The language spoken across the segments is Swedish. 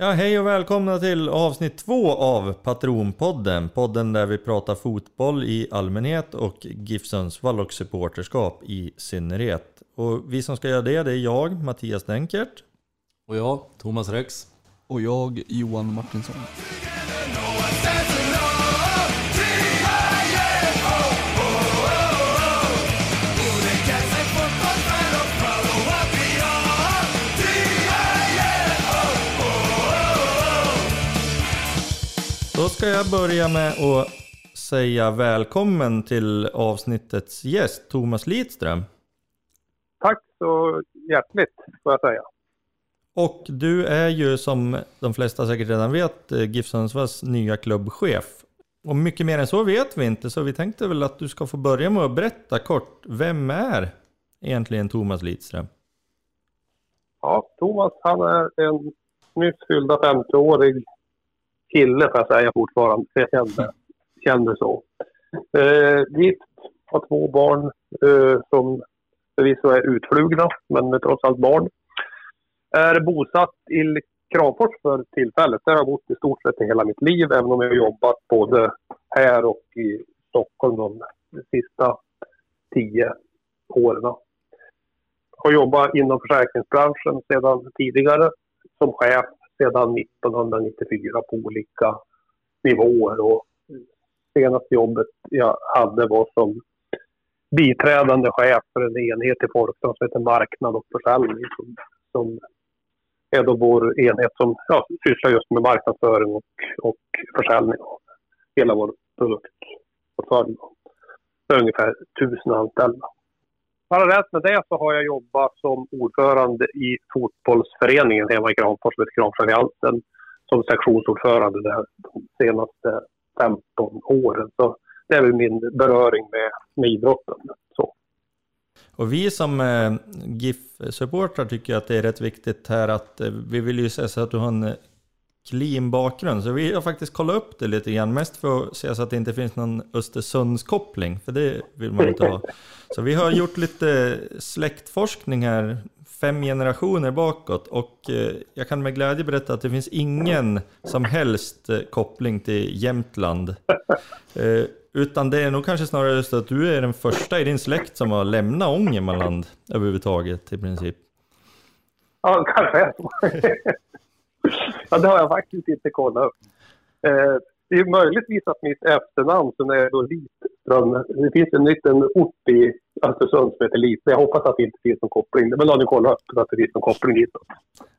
Ja, hej och välkomna till avsnitt två av Patronpodden. Podden där vi pratar fotboll i allmänhet och GIF Sundsvall och supporterskap i synnerhet. Och vi som ska göra det, det är jag, Mattias Denkert. Och jag, Thomas Rex. Och jag, Johan Martinsson. Ska jag börja med att säga välkommen till avsnittets gäst, Thomas Lidström. Tack så hjärtligt, får jag säga. Och du är ju som de flesta säkert redan vet eh, GIF Sundsvalls nya klubbchef. Och mycket mer än så vet vi inte, så vi tänkte väl att du ska få börja med att berätta kort. Vem är egentligen Thomas Lidström? Ja, Thomas han är en nyss fyllda 50-årig kille får jag säga fortfarande. Jag kände, kände så. Eh, gift, har två barn eh, som förvisso är utflugna, men är trots allt barn. Är bosatt i Kramfors för tillfället. Där har jag bott i stort sett i hela mitt liv, även om jag har jobbat både här och i Stockholm de sista tio åren. Har jobbat inom försäkringsbranschen sedan tidigare som chef sedan 1994 på olika nivåer. Och senaste jobbet jag hade var som biträdande chef för en enhet i Folksam som heter Marknad och försäljning. Som, som är då vår enhet som ja, sysslar just med marknadsföring och, och försäljning av hela vår produktportfölj. För ungefär tusen anställda. Parallellt med det så har jag jobbat som ordförande i fotbollsföreningen hemma i Kramfors, som heter Kramforsalliansen, som sektionsordförande där de senaste 15 åren. Så det är väl min beröring med, med idrotten. Så. Och vi som eh, GIF-supportrar tycker att det är rätt viktigt här att eh, vi vill ju se så att du har en clean bakgrund. Så vi har faktiskt kollat upp det lite grann, mest för att se så att det inte finns någon Östersundskoppling, för det vill man inte ha. Så vi har gjort lite släktforskning här, fem generationer bakåt, och eh, jag kan med glädje berätta att det finns ingen som helst eh, koppling till Jämtland. Eh, utan det är nog kanske snarare så att du är den första i din släkt som har lämnat Ångermanland överhuvudtaget i princip. Ja, kanske. Ja, det har jag faktiskt inte kollat upp. Eh, det är möjligtvis att mitt efternamn som är då Litström, det finns en liten ort i Östersund som heter Lit. Jag hoppas att det inte finns någon koppling. Men har ni kollat upp så att det finns någon koppling dit.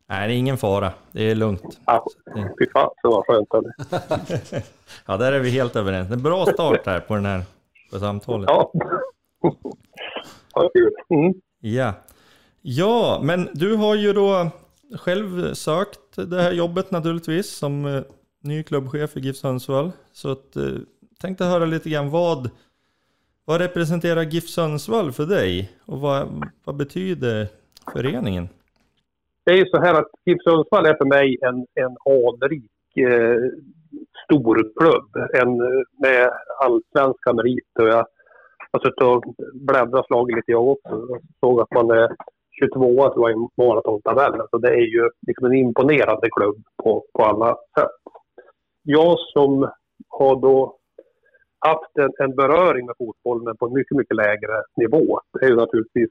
Nej, det är ingen fara. Det är lugnt. Ja, fy fan, så var skönt. ja, där är vi helt överens. En bra start här på den här på samtalet. Ja. ja, kul. Mm. Ja. ja, men du har ju då själv sökt det här jobbet naturligtvis som eh, ny klubbchef i GIF Sundsvall. Så att, eh, tänkte höra lite grann vad, vad representerar GIF Sundsvall för dig och vad, vad betyder föreningen? Det är ju så här att GIF Sundsvall är för mig en, en anrik eh, storklubb en, med allsvenska meriter. Jag har suttit och bläddrat slagit lite jag också och såg att man är 22 tror jag i maratontabellen. Så det är ju liksom en imponerande klubb på, på alla sätt. Jag som har då haft en, en beröring med fotboll men på en mycket, mycket lägre nivå. Det är ju naturligtvis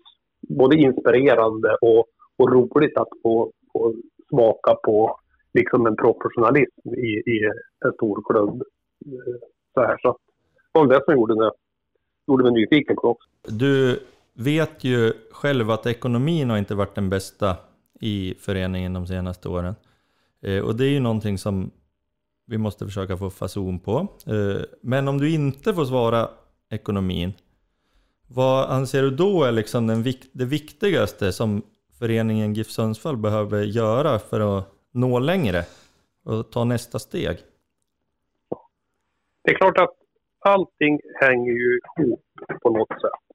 både inspirerande och, och roligt att få, få smaka på liksom en professionalism i, i en stor klubb. Eh, så här, så det var det som gjorde, det, gjorde mig nyfiken på också. Du vet ju själv att ekonomin har inte varit den bästa i föreningen de senaste åren. Eh, och det är ju någonting som vi måste försöka få fason på. Eh, men om du inte får svara ekonomin, vad anser du då är liksom den, det viktigaste som föreningen GIF Sundsvall behöver göra för att nå längre och ta nästa steg? Det är klart att allting hänger ju ihop på något sätt.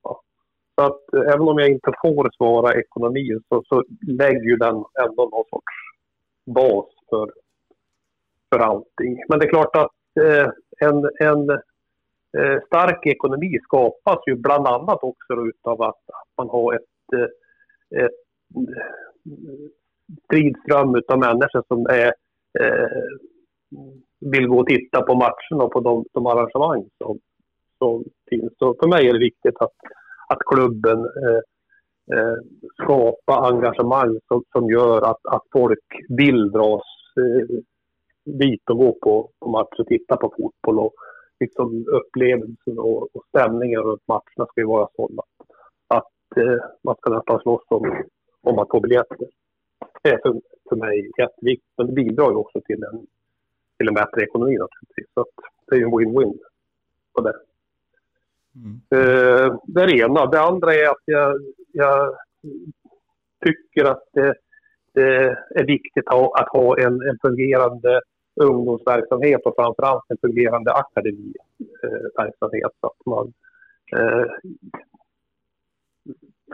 Så att eh, även om jag inte får svara ekonomin så, så lägger ju den ändå någon sorts bas för, för allting. Men det är klart att eh, en, en eh, stark ekonomi skapas ju bland annat också utav att, att man har ett, eh, ett eh, stridström utav människor som är eh, vill gå och titta på matcherna och på de, de arrangemang som, som finns. Så för mig är det viktigt att, att klubben eh, eh, skapar engagemang som, som gör att, att folk vill dras eh, dit och gå på, på match och titta på fotboll. Och liksom upplevelsen och, och stämningen runt matcherna ska ju vara sådana att, eh, man ska nästan slåss om, om att få biljetter. Det är för, för mig jätteviktigt, men det bidrar ju också till en, till en bättre ekonomi naturligtvis. Så det är ju en win-win på det. Mm. Eh, det är det ena. Det andra är att jag, jag tycker att det, det är viktigt att ha, att ha en, en fungerande ungdomsverksamhet och framförallt en fungerande akademiverksamhet eh, så att man eh,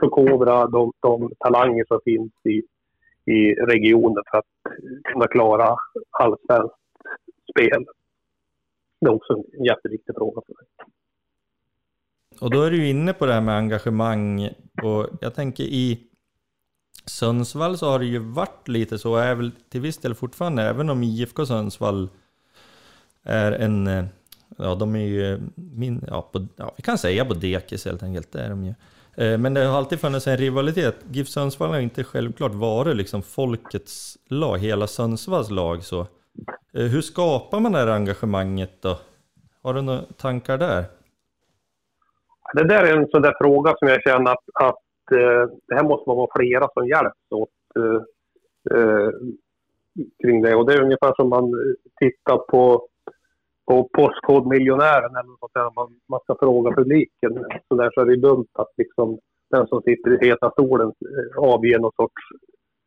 förkovrar de, de talanger som finns i, i regionen för att kunna klara allsvenskt spel. Det är också en jätteviktig fråga för mig. Och då är du inne på det här med engagemang och jag tänker i Sundsvall så har det ju varit lite så, är väl till viss del fortfarande, även om IFK Sundsvall är en, eh, ja de är ju, min, ja, på, ja vi kan säga på dekis helt enkelt, det är de ju. Eh, men det har alltid funnits en rivalitet. GIF Sundsvall har inte självklart varit liksom folkets lag, hela Sundsvalls lag så. Eh, hur skapar man det här engagemanget då? Har du några tankar där? Det där är en sån där fråga som jag känner att, att eh, det här måste man vara flera som hjälps åt eh, eh, kring det. Och det är ungefär som man eh, tittar på, på Postkodmiljonären eller något där man, man ska fråga publiken. Så där så är det dumt att liksom den som sitter i heta stolen eh, avger någon sorts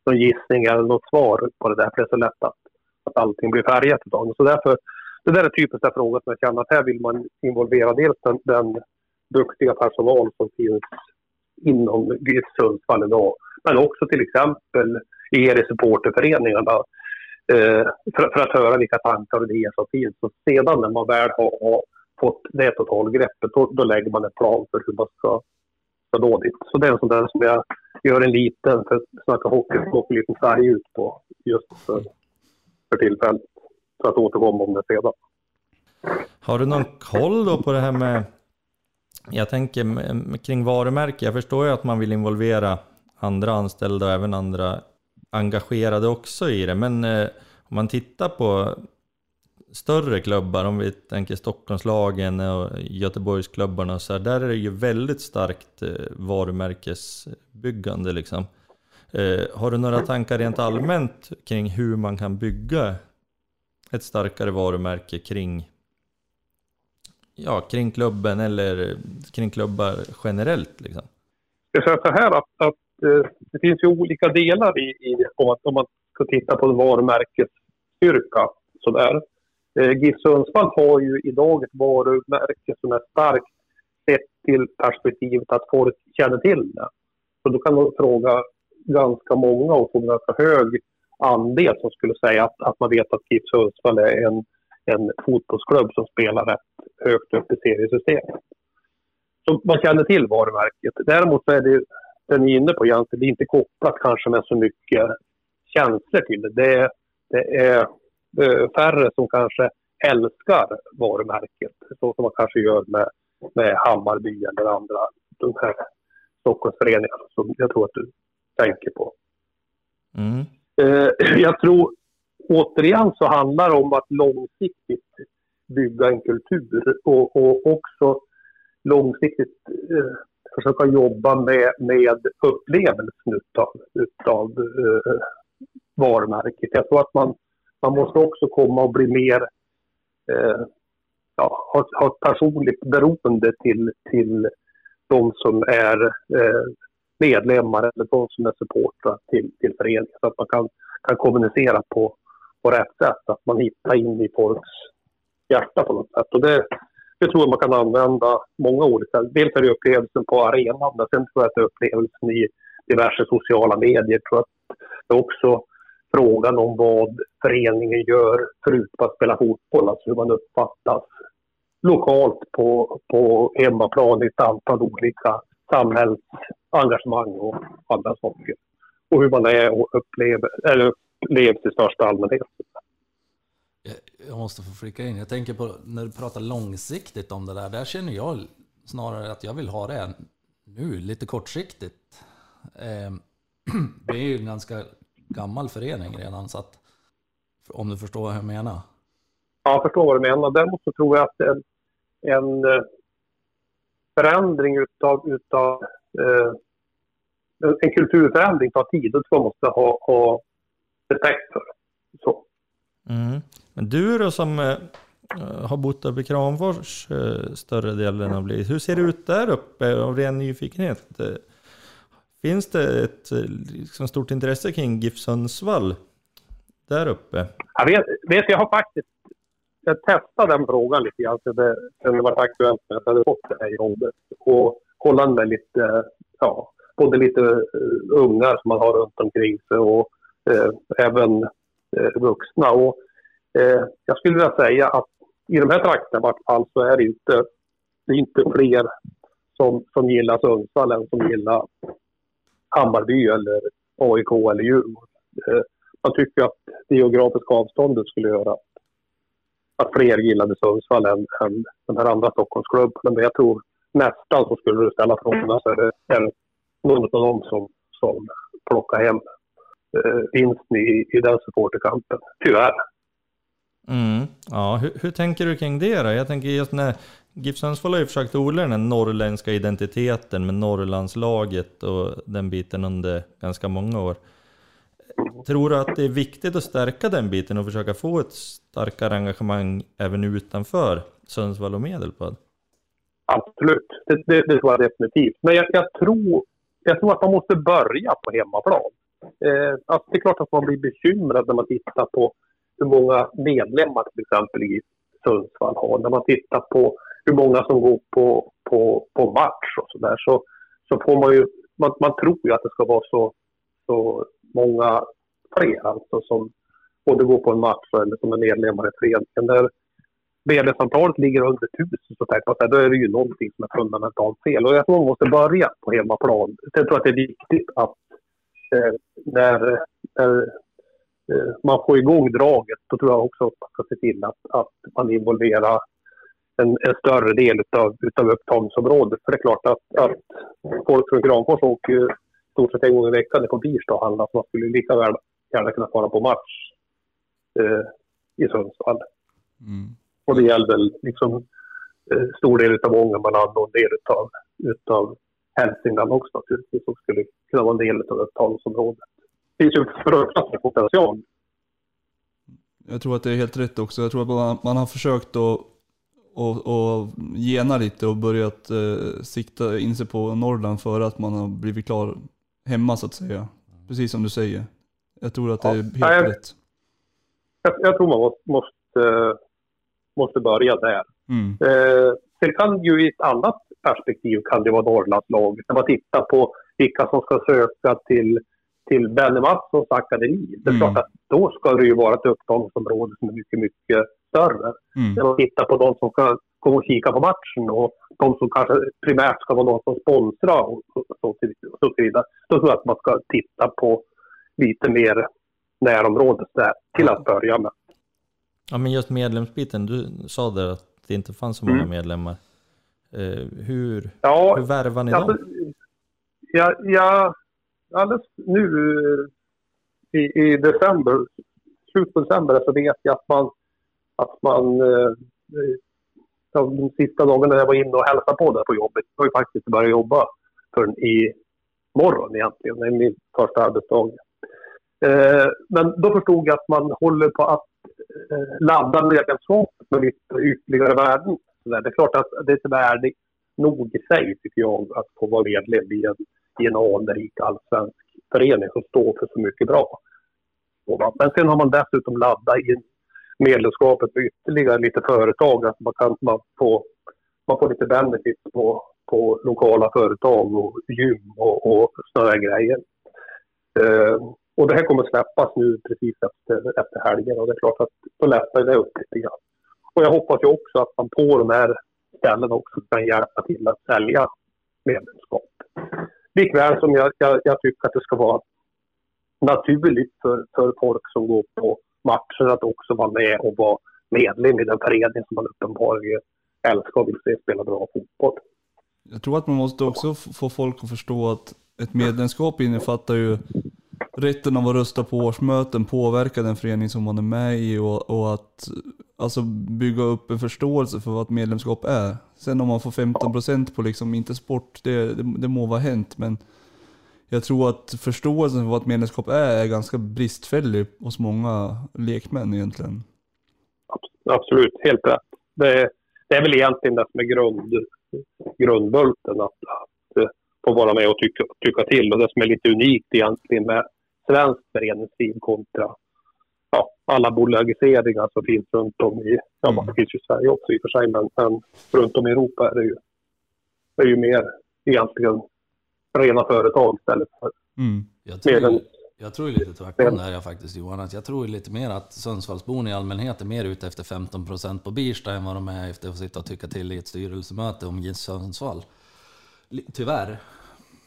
någon gissning eller något svar på det där. För det är så lätt att, att allting blir färgat av det. Så därför, det där är typiskt en fråga som jag känner att här vill man involvera dels den, den duktiga personal som finns inom GIF Sundsvall idag. Men också till exempel er i supporterföreningarna eh, för, för, att höra vilka tankar och idéer som finns. Och sedan när man väl har, har fått det totalgreppet, då, då lägger man en plan för hur man ska, ska nå dit. Så det är en sån där som jag gör en liten, för att snacka hockey, så en liten färg ut på just för, för tillfället. För att återkomma om det sedan. Har du någon koll då på det här med jag tänker kring varumärke, jag förstår ju att man vill involvera andra anställda och även andra engagerade också i det, men eh, om man tittar på större klubbar, om vi tänker Stockholmslagen och Göteborgsklubbarna, så här, där är det ju väldigt starkt eh, varumärkesbyggande. Liksom. Eh, har du några tankar rent allmänt kring hur man kan bygga ett starkare varumärke kring ja, kring klubben eller kring klubbar generellt? Liksom? Jag säger så här att, att eh, det finns ju olika delar i, i om, man, om man ska titta på varumärkesstyrka. Sådär. Eh, GIF Sundsvall har ju idag ett varumärke som är starkt sett till perspektivet att folk känner till det. Så då kan man fråga ganska många och få en ganska hög andel som skulle säga att, att man vet att GIF Sundsvall är en en fotbollsklubb som spelar rätt högt upp i seriesystemet. Så man känner till varumärket. Däremot så är det, den ni är inne på egentligen, det är inte kopplat kanske med så mycket känslor till det. Det är, det är eh, färre som kanske älskar varumärket, så som man kanske gör med, med Hammarby eller andra de här Stockholmsföreningarna som jag tror att du tänker på. Mm. Eh, jag tror återigen så handlar det om att långsiktigt bygga en kultur och, och också långsiktigt eh, försöka jobba med, med upplevelsen utav, utav eh, varumärket. Jag tror att man, man måste också komma och bli mer, eh, ja, ha, ha ett personligt beroende till, till de som är eh, medlemmar eller de som är supportrar till, till föreningen. Så att man kan, kan kommunicera på, på rätt sätt. Att man hittar in i folks hjärta på något sätt. Och det, det tror jag man kan använda många olika. Dels är det upplevelsen på arenan, men sen tror jag att det är upplevelsen i diverse sociala medier. Jag tror att det är också frågan om vad föreningen gör förutom att spela fotboll, alltså hur man uppfattas lokalt på, på hemmaplan i ett antal olika samhällsengagemang och andra saker. Och hur man är och upplever, eller upplevs i största allmänhet. Jag- måste få flika in. Jag tänker på när du pratar långsiktigt om det där. Där känner jag snarare att jag vill ha det nu, lite kortsiktigt. Eh, Vi är ju en ganska gammal förening redan, så att om du förstår vad jag menar. Ja, jag förstår vad du menar. Däremot så tror jag att en, en eh, förändring utav, utav eh, en- kulturförändring tar tid. Jag man måste ha, ha respekt för. Så. Mm. Men du då som eh, har bott uppe i Kramfors eh, större delen av livet. Hur ser det ut där uppe av ren nyfikenhet? Eh, Finns det ett eh, liksom stort intresse kring GIF Sundsvall där uppe? Jag vet, vet, jag har faktiskt jag testade den frågan lite grann sen det, sen det var aktuellt när jag hade fått det här jobbet. Och kollade med lite, ja, både lite uh, ungar som man har runt omkring sig och eh, även eh, vuxna. Och, eh, jag skulle vilja säga att i de här trakterna i vart fall så är det inte, det är inte fler som, som gillar Sundsvall än som gillar Hammarby eller AIK eller Djurgården. Eh, man tycker att det geografiska avståndet skulle göra att fler gillade Sundsvall än, än de här andra Stockholmsklubbarna. Men jag tror nästan så skulle du ställa frågorna så är det, är det någon av dem som, som plockar hem eh, vinsten i, i den supporterkampen. Tyvärr. Mm. Ja, hur, hur tänker du kring det då? Jag tänker just när GIF Sundsvall har ju försökt odla den här norrländska identiteten med Norrlandslaget och den biten under ganska många år. Tror du att det är viktigt att stärka den biten och försöka få ett starkare engagemang även utanför Sundsvall och Medelpad? Absolut, det, det, det tror jag definitivt. Men jag, jag, tror, jag tror att man måste börja på hemmaplan. Eh, alltså det är klart att man blir bekymrad när man tittar på hur många medlemmar till exempel i Sundsvall har. När man tittar på hur många som går på, på, på match och sådär så, så får man ju, man, man tror ju att det ska vara så, så många fler alltså som både går på en match eller som är medlemmar i föreningen. Där medlemsantalet ligger under tusen så tänker man så då är det ju någonting som är fundamentalt fel. Och jag tror man måste börja på hemmaplan. Jag tror att det är viktigt att eh, när, när eh, man får igång draget, då tror jag också att man ska se till att, att man involverar en, en större del utav, utav upptagningsområdet. För det är klart att, att folk från Kramfors åker ju i stort sett en gång i veckan ner på Birsta och handlar, så man skulle lika väl gärna kunna fara på match eh, i Sundsvall. Mm. Och det väl liksom eh, stor del av Ångermanland och en del utav, utav Hälsingland också naturligtvis som skulle kunna vara en del av upptagningsområdet. Det finns ju fruktansvärd potential. Jag tror att det är helt rätt också. Jag tror att man, man har försökt att och, och gena lite och börjat eh, sikta in sig på Norrland för att man har blivit klar hemma så att säga. Precis som du säger. Jag tror att det är helt Ja, jag- rätt. Jag, jag tror man måste, måste, måste börja där. Mm. Eh, sen kan ju i ett annat perspektiv kan det vara Norrlandslaget. När man tittar på vilka som ska söka till, till Benny Mattssons akademi. Det är Mm. klart att då ska det ju vara ett upptagningsområde som är mycket, mycket större. Mm. När man tittar på de som ska komma och kika på matchen och de som kanske primärt ska vara någon som sponsrar och så, så vidare. Då tror jag att man ska titta på lite mer närområdet där till att börja med. Ja, men just medlemsbiten, du sa där att det inte fanns så många Mm. medlemmar. Eh, hur, Ja, hur värvar ni Alltså, dem? ja, ja, alldeles nu i, i december, slutet på december, så vet jag att man, att man eh, de sista dagarna jag var inne och hälsade på där på jobbet, jag har ju faktiskt börjat jobba förrän i morgon egentligen, det är min första arbetsdag. Eh, men då förstod jag att man håller på att Eh, ladda medlemskapet med lite ytterligare värden. Det är klart att det är ett värde nog i sig, tycker jag, att få vara medlem i en, i en anrik allsvensk förening som står för så mycket bra. Men sen har man dessutom laddat in medlemskapet med ytterligare lite företag. Att man, kan, man, får, man får lite benefits på, på lokala företag och gym och, och sådana grejer. Eh, och det här kommer släppas nu precis efter, efter helgen och det är klart att då lättar det upp lite grann. Och jag hoppas ju också att man på de här ställena också kan hjälpa till att sälja medlemskap. Likväl som jag, jag, jag tycker att det ska vara naturligt för, för folk som går på, matcher att också vara med och vara medlem i den förening som man uppenbarligen älskar och vill se spela bra fotboll. Jag tror att man måste också få folk att förstå att ett medlemskap innefattar ju rätten av att rösta på årsmöten, påverka den förening som man är med i och, och att alltså, bygga upp en förståelse för vad ett medlemskap är. Sen om man får 15% på liksom inte sport, det, det, det må vara hänt men jag tror att förståelsen för vad ett medlemskap är är ganska bristfällig hos många lekmän egentligen. Absolut, helt rätt. Det, det är väl egentligen det som är grund, grundbulten, att, att få vara med och tycka, tycka till. Och det som är lite unikt egentligen med svensk föreningsliv kontra ja, alla bolagiseringar som finns runt om i, ja mm. det finns ju i Sverige också i och för sig, men, men runt om i Europa är det ju, är ju mer egentligen rena företag istället för mm. jag, tror, jag tror lite tvärtom där jag faktiskt Johan. Att jag tror lite mer att Sundsvallsbon i allmänhet är mer ute efter 15% på Birsta än vad de är efter att sitta och tycka till i ett styrelsemöte om GIS Sundsvall. Tyvärr.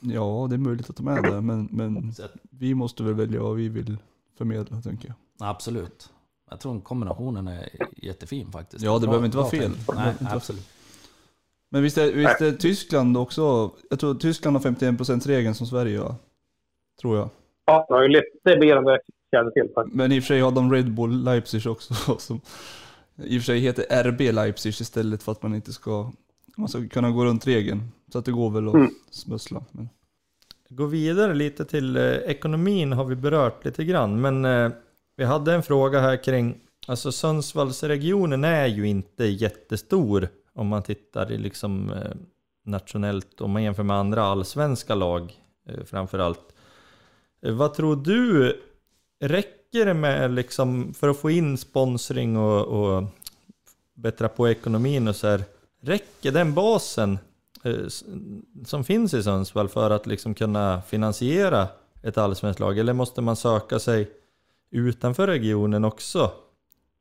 Ja, det är möjligt att de är det, men, men vi måste väl välja vad vi vill förmedla, tänker jag. Absolut. Jag tror kombinationen är jättefin faktiskt. Ja, det bra, behöver inte vara fel. Nej, absolut. Men visst är, visst är Tyskland också, jag tror Tyskland har 51%-regeln som Sverige va? Tror jag. Ja, det är lite mer än vad jag känner till faktiskt. Men i och för sig har de Red Bull Leipzig också, som i och för sig heter RB Leipzig istället för att man inte ska, man ska kunna gå runt regeln. Så att det går väl att mm. smussla. Men. Gå vidare lite till eh, ekonomin har vi berört lite grann, men eh, vi hade en fråga här kring, alltså Sundsvallsregionen är ju inte jättestor om man tittar i liksom eh, nationellt, om man jämför med andra allsvenska lag eh, framför allt. Eh, vad tror du, räcker det med liksom, för att få in sponsring och, och bättra på ekonomin och så här, räcker den basen som finns i Sundsvall för att liksom kunna finansiera ett allsvenskt lag? Eller måste man söka sig utanför regionen också?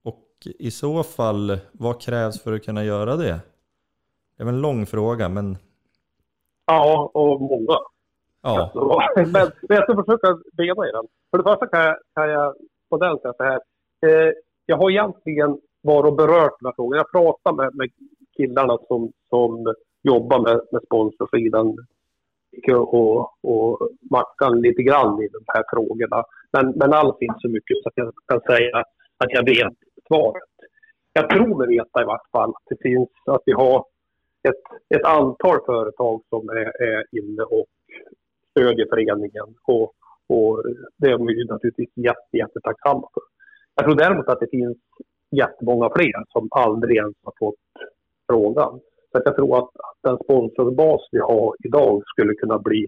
Och i så fall, vad krävs för att kunna göra det? Det är en lång fråga, men... Ja, och många. Ja. men, men jag ska försöka bena i den. För det första kan jag, kan jag på den så här. Eh, jag har egentligen varit och berört den här frågan. Jag pratar med, med killarna som, som jobba med, med sponsorsidan och, och Mackan lite grann i de här frågorna. Men, men alls inte så mycket så att jag kan säga att jag vet svaret. Jag tror mig veta i vart fall att det finns, att vi har ett, ett antal företag som är, är inne och stödjer föreningen. Och, och det är vi naturligtvis jätte, jättetacksamma för. Jag tror däremot att det finns jättemånga fler som aldrig ens har fått frågan. Så jag tror att, att den sponsorbas vi har idag skulle kunna bli,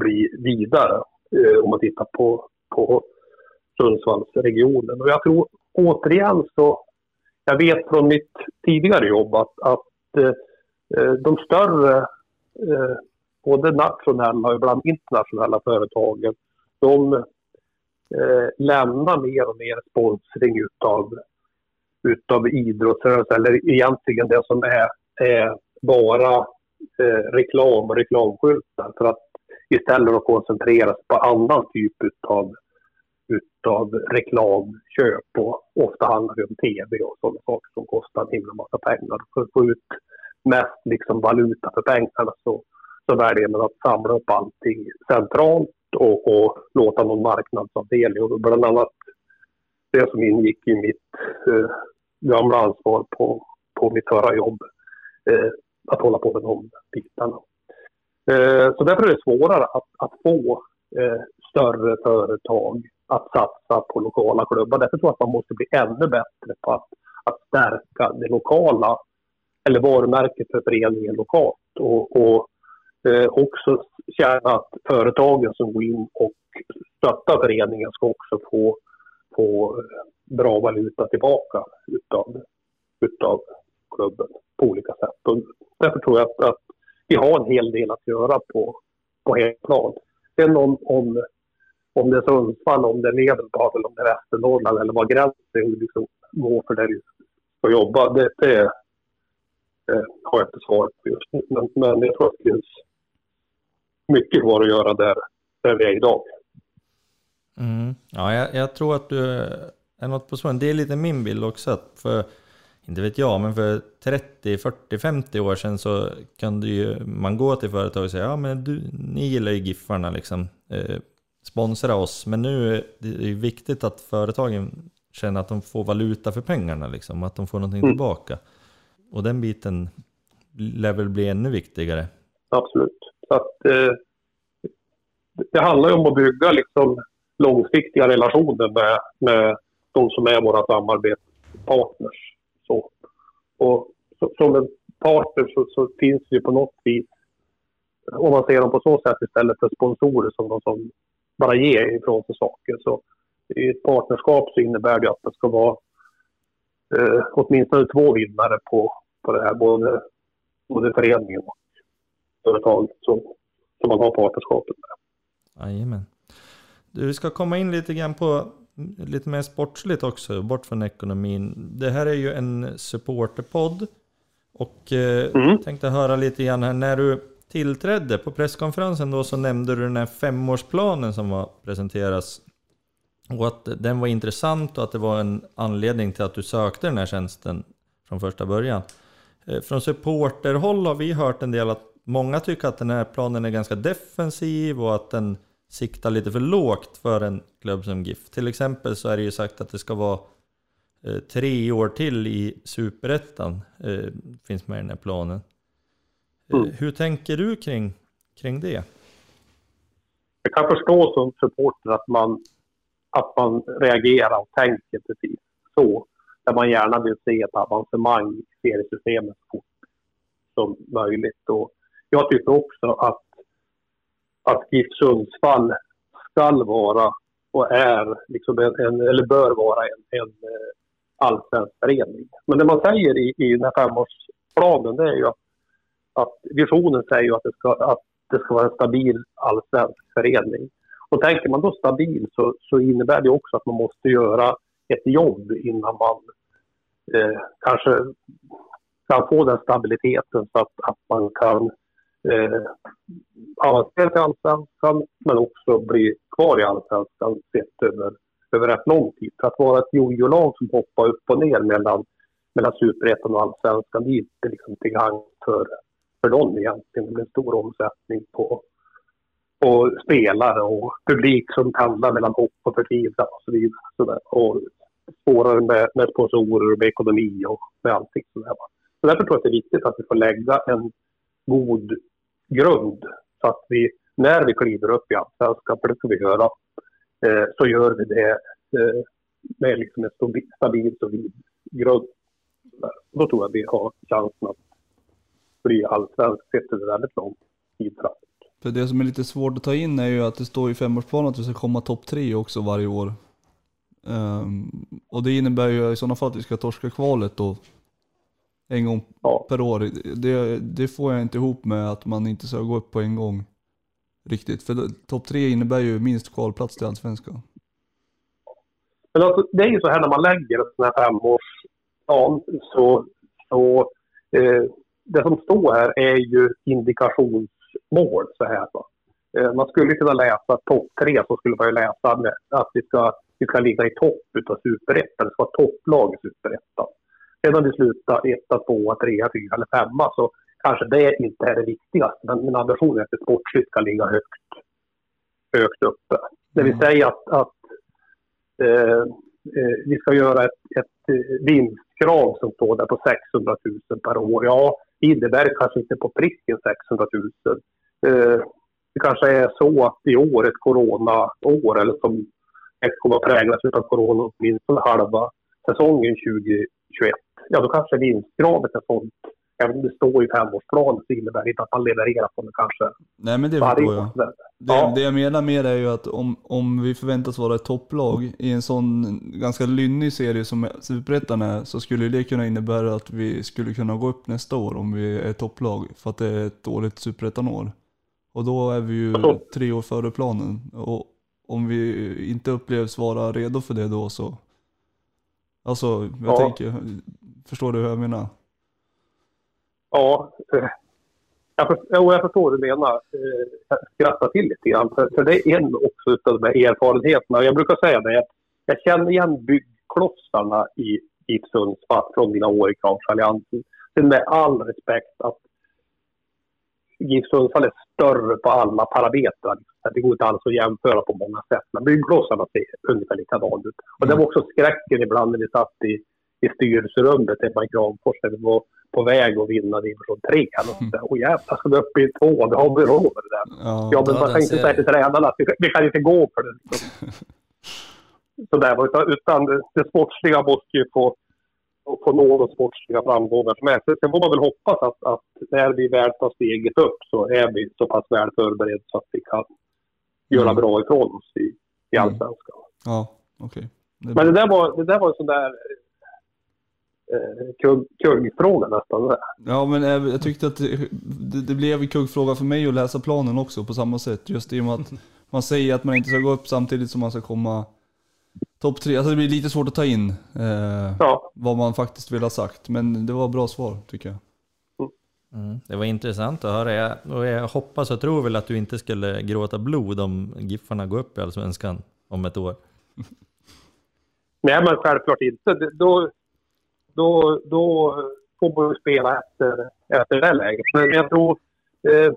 bli vidare eh, om man tittar på, på Sundsvallsregionen. Och jag tror återigen så, jag vet från mitt tidigare jobb att, att eh, Eh, de större, eh, både nationella och ibland internationella företagen, de eh, lämnar mer och mer sponsring utav, utav idrottsrörelsen, eller egentligen det som är, är bara eh, reklam och reklamskyltar för att istället att koncentrera sig på annan typ utav, utav reklamköp och ofta handlar det om tv och sådana saker som kostar en himla massa pengar. För att få ut mest liksom valuta för pengarna så, så väljer man att samla upp allting centralt och, och låta någon marknadsavdelning, och bland annat det som ingick i mitt eh, gamla ansvar på, på mitt förra jobb, eh, att hålla på med de bitarna. Eh, så därför är det svårare att, att få eh, större företag att satsa på lokala klubbar. Därför tror jag att man måste bli ännu bättre på att, att stärka det lokala eller varumärket för föreningen lokalt. Och, och eh, också känna att företagen som går in och stöttar föreningen ska också få, få eh, bra valuta tillbaka utav, utav klubben på olika sätt. Och därför tror jag att, att vi har en hel del att göra på, på plan. Sen om, om, om det är Sundsvall, om det är Medelpad eller om det är Västernorrland eller vad gränsen liksom går för där vi ska jobba, det, det, eh, har jag inte svar på just nu. Men, men jag tror att det finns mycket kvar att göra där, där vi är idag. Mm. Ja, jag, jag, tror att du är något på spåren. Det är lite min bild också. För, inte vet jag, men för 30, 40, 50 år sedan så kunde ju man gå till företag och säga ja men du, ni gillar ju Giffarna liksom. Eh, sponsra oss. Men nu är det ju viktigt att företagen känner att de får valuta för pengarna liksom. Att de får någonting Mm. tillbaka. Och den biten lär väl bli ännu viktigare. Absolut. Så att, eh, det handlar ju om att bygga liksom långsiktiga relationer med, med de som är våra samarbetspartners. Så. Och så, som en partner så, så finns det ju på något vis, om man ser dem på så sätt istället för sponsorer som de som bara ger ifrån sig saker. Så i ett partnerskap så innebär det att det ska vara eh, åtminstone två vinnare på, på det här, både, både föreningen och företaget som, som man har partnerskapet med. Jajamän. Du ska komma in lite grann på lite mer sportsligt också, bort från ekonomin. Det här är ju en supporterpodd. Och eh, Mm. tänkte höra lite grann här, när du tillträdde på presskonferensen då så nämnde du den här femårsplanen som var presenteras. Och att den var intressant och att det var en anledning till att du sökte den här tjänsten från första början. Eh, Från supporterhåll har vi hört en del att många tycker att den här planen är ganska defensiv och att den siktar lite för lågt för en klubb som GIF. Till exempel så är det ju sagt att det ska vara eh, tre år till i Superettan, eh, finns med i den här planen. Eh, Mm. Hur tänker du kring, kring det? Jag kan förstå som supporter att man, att man reagerar och tänker precis så. Där man gärna vill se ett avancemang i seriesystemet så fort som möjligt. Och jag tycker också att, att GIF Sundsvall ska vara och är, liksom en, en, eller bör vara en, en eh, allsvensk förening. Men det man säger i, i den här femårsplanen det är ju att, att visionen säger ju att det ska, att det ska vara en stabil allsvensk förening. Och tänker man då stabil så, så innebär det också att man måste göra ett jobb innan man eh, kanske kan få den stabiliteten så att, att man kan eh, avancera till allsvenskan men också bli kvar i allsvenskan sett över, över rätt lång tid. För att vara ett jojo-lag som hoppar upp och ner mellan, mellan superettan och allsvenskan det är inte liksom till gagn för, för dem egentligen. Det blir en stor omsättning på, på spelare och publik som pendlar mellan hopp och förtvivlan och så vidare. Så där. Och svårare med, med sponsorer och med ekonomi och med allting sådär. Så därför tror jag att det är viktigt att vi får lägga en god grund så att vi, när vi kliver upp i allsvenskan, för det ska vi göra, eh, så gör vi det eh, med liksom en stabil, stabil solid grund. Då tror jag vi har chansen att bli allsvensk sett över väldigt lång tid framåt. För det som är lite svårt att ta in är ju att det står i femårsplanen att vi ska komma topp tre också varje år. Um, och det innebär ju i sådana fall att vi ska torska kvalet då en gång Ja. per år. Det, det får jag inte ihop med att man inte ska gå upp på en gång riktigt. För topp tre innebär ju minst kvalplats till Allsvenskan. Men alltså, det är ju så här när man lägger en sån här femårsplan så, så eh, det som står här är ju indikationsmål så här. Va? Eh, man skulle kunna läsa topp tre så skulle man ju läsa att vi ska, vi ska ligga i topp utav superettan. Det ska vara topplag i superettan. Sedan vi slutar etta, tvåa, trea, fyra eller femma så kanske det inte är det viktigaste. Men min ambition är att det sportsligt ska ligga högt, högt uppe. Det vill säga att, att eh, eh, vi ska göra ett, ett eh, vinstkrav som står där på 600 000 per år. Ja, det innebär kanske inte på pricken 600 000. Eh, det kanske är så att i år, ett coronaår, eller som kommer att präglas av corona åtminstone halva säsongen 2021, ja då kanske vinstkravet är sånt. Även om det står i femårsplanen så innebär det inte att man levererar på det kanske Nej men det varje år. Det, Ja. det jag menar med är ju att om, om vi förväntas vara ett topplag i en sån ganska lynnig serie som Superettan är så skulle det kunna innebära att vi skulle kunna gå upp nästa år om vi är topplag för att det är ett dåligt Superettan-år. Och då är vi ju Så. tre år före planen. Och om vi inte upplevs vara redo för det då så... Alltså, jag Ja. tänker, förstår du hur jag menar? Ja, eh, jag, för, jo, jag förstår vad du menar. Eh, Jag skrattar till lite grann. För, det är en också av de här erfarenheterna. Jag brukar säga det. Jag, jag känner igen byggklossarna i, i Sundsvall från mina år i Kravsalliansen. Med all respekt att GIF Sundsvall är större på alla parametrar. Det går inte alls att jämföra på många sätt. Men byggklossarna ser ungefär likadant ut. Och det var också skräcken ibland när vi satt i, i styrelserummet hemma i Kramfors när vi var på väg att vinna division 3. Mm. Och jävlar, ska vi upp i två? Det har vi råd med det där. Ja, ja men man kan inte säga till tränarna att vi, vi, kan inte gå för det. Liksom. Sådär, utan, utan det sportsliga måste ju få få några sportsliga framgångar med. Sen får man väl hoppas att, att när vi väl tar steget upp så är vi så pass väl förberedda så att vi kan göra mm. bra ifrån oss i, i mm. allsvenskan. Ja, okej. Okay. Men det där var, det där var en sån där eh, kuggfråga nästan. Ja, men jag tyckte att det, det blev kuggfråga för mig att läsa planen också på samma sätt. Just i och med att man säger att man inte ska gå upp samtidigt som man ska komma topp tre. Alltså det blir lite svårt att ta in eh, ja. vad man faktiskt vill ha sagt. Men det var bra svar tycker jag. Mm. Det var intressant att höra. Jag, och jag hoppas och tror väl att du inte skulle gråta blod om Giffarna går upp i Allsvenskan om ett år. Nej, men självklart inte. Då, då, då får man ju spela efter, efter det läget. Men jag tror eh,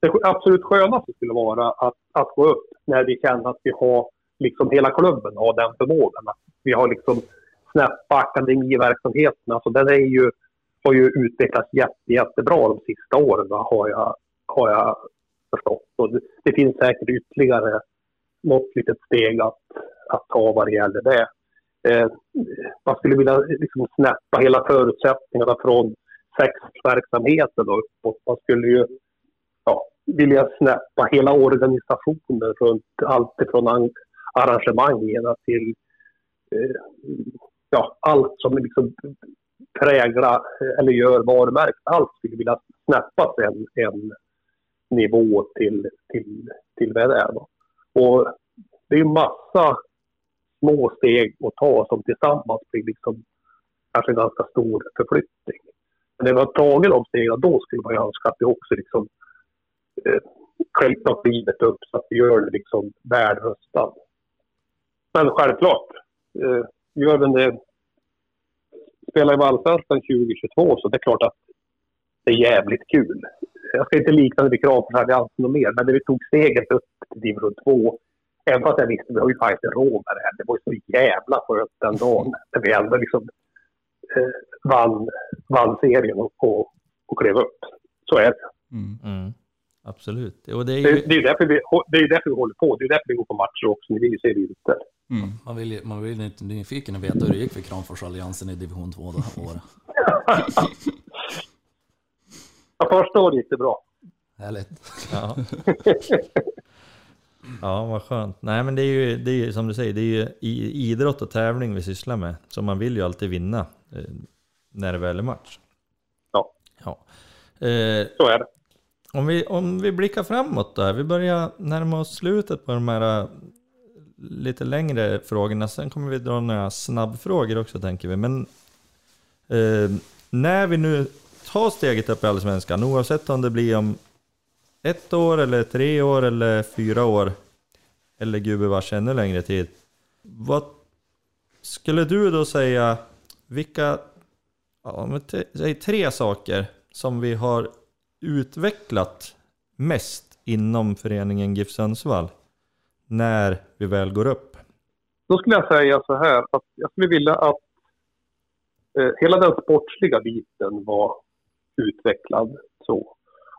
det absolut skönaste skulle vara att, att gå upp när vi känner att vi har liksom hela klubben har den förmågan. Vi har liksom snäppa akademiverksamheten. Alltså den är ju, har ju utvecklats jätte, jättebra de sista åren har jag, har jag förstått. Och det, det finns säkert ytterligare något litet steg att, att ta vad det gäller det. Eh, man skulle vilja liksom snäppa hela förutsättningarna från sexverksamheten och uppåt. Man skulle ju ja, vilja snäppa hela organisationen runt allt ifrån arrangemangen till eh, ja, allt som liksom präglar eller gör varumärket. Allt skulle vilja snäppas en, en nivå till, till, till vad det är. Då. Och det är ju massa små steg att ta som tillsammans blir liksom kanske en ganska stor förflyttning. Men när vi har tagit de stegen, då skulle man ju önska att vi också liksom eh, självklart livet upp så att vi gör det liksom väl röstad. Men självklart, eh, gör vi det, spelar i Allsvenskan 2022 så det är klart att det är jävligt kul. Jag ska inte likna det vid Kramforsalliansen och mer, men när vi tog steget upp till division 2, även fast jag visste att vi har ju faktiskt råd med det här, det var ju så jävla skönt den dagen när vi ändå liksom eh, vann, vann serien och, och, och klev upp. Så är det. Mm. Mm. Absolut. Och det, är ju... det, det, är därför vi, det är därför vi håller på. Det är därför vi går på matcher också. Ni vill ju se vinster. Mm. Man vill, man vill inte nyfiken att veta hur det gick för Kramforsalliansen i division 2 det här året. ja, första året gick det bra. Härligt. Ja. ja, vad skönt. Nej, men det är ju det är, som du säger, det är ju idrott och tävling vi sysslar med. Så man vill ju alltid vinna eh, när det väl är match. Ja. ja. Eh, Så är det. Om vi, om vi blickar framåt då, vi börjar närma oss slutet på de här äh, lite längre frågorna. Sen kommer vi dra några snabbfrågor också tänker vi. Men eh, när vi nu tar steget upp i Allsvenskan, oavsett om det blir om ett år eller tre år eller fyra år eller gubevars ännu längre tid. Vad skulle du då säga, vilka, ja, säg tre saker som vi har utvecklat mest inom föreningen GIF Sundsvall när vi väl går upp? Då skulle jag säga så här att jag skulle vilja att eh, hela den sportsliga biten var utvecklad så.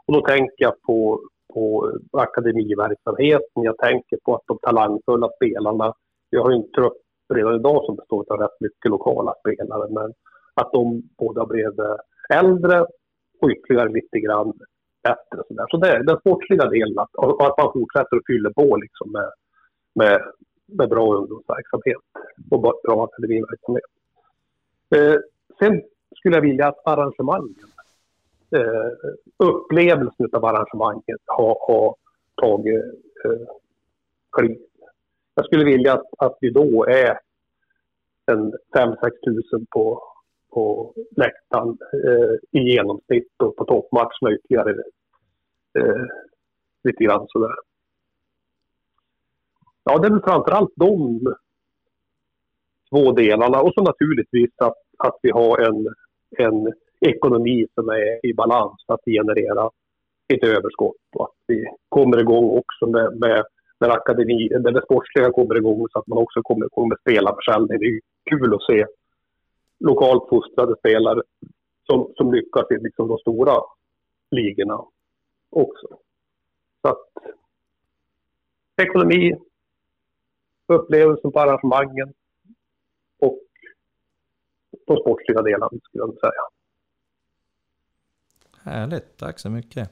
Och då tänker jag på, på akademiverksamheten, jag tänker på att de talangfulla spelarna, vi har ju en trupp redan idag som består av rätt mycket lokala spelare, men att de båda blev äldre och ytterligare lite grann bättre. Så, där. så det är den sportsliga delen att, och att man fortsätter att fylla på liksom med, med, med bra ungdomsverksamhet och bra akademiverksamhet. Eh, sen skulle jag vilja att arrangemangen, eh, upplevelsen av arrangemanget har, har tagit eh, kliv. Jag skulle vilja att, att vi då är en 5-6 tusen på, på läktaren eh, i genomsnitt och på toppmatcherna ytterligare eh, lite grann sådär. Ja, det är väl framförallt de två delarna och så naturligtvis att, att vi har en, en ekonomi som är i balans för att generera ett överskott och att vi kommer igång också med, med när akademi, där det sportsliga kommer igång så att man också kommer igång med spelarförsäljning. Det är kul att se lokalt fostrade spelare som, som lyckas i liksom de stora ligorna också. Så att ekonomi, upplevelsen på arrangemangen och de sportsliga delarna skulle jag säga. Härligt, tack så mycket.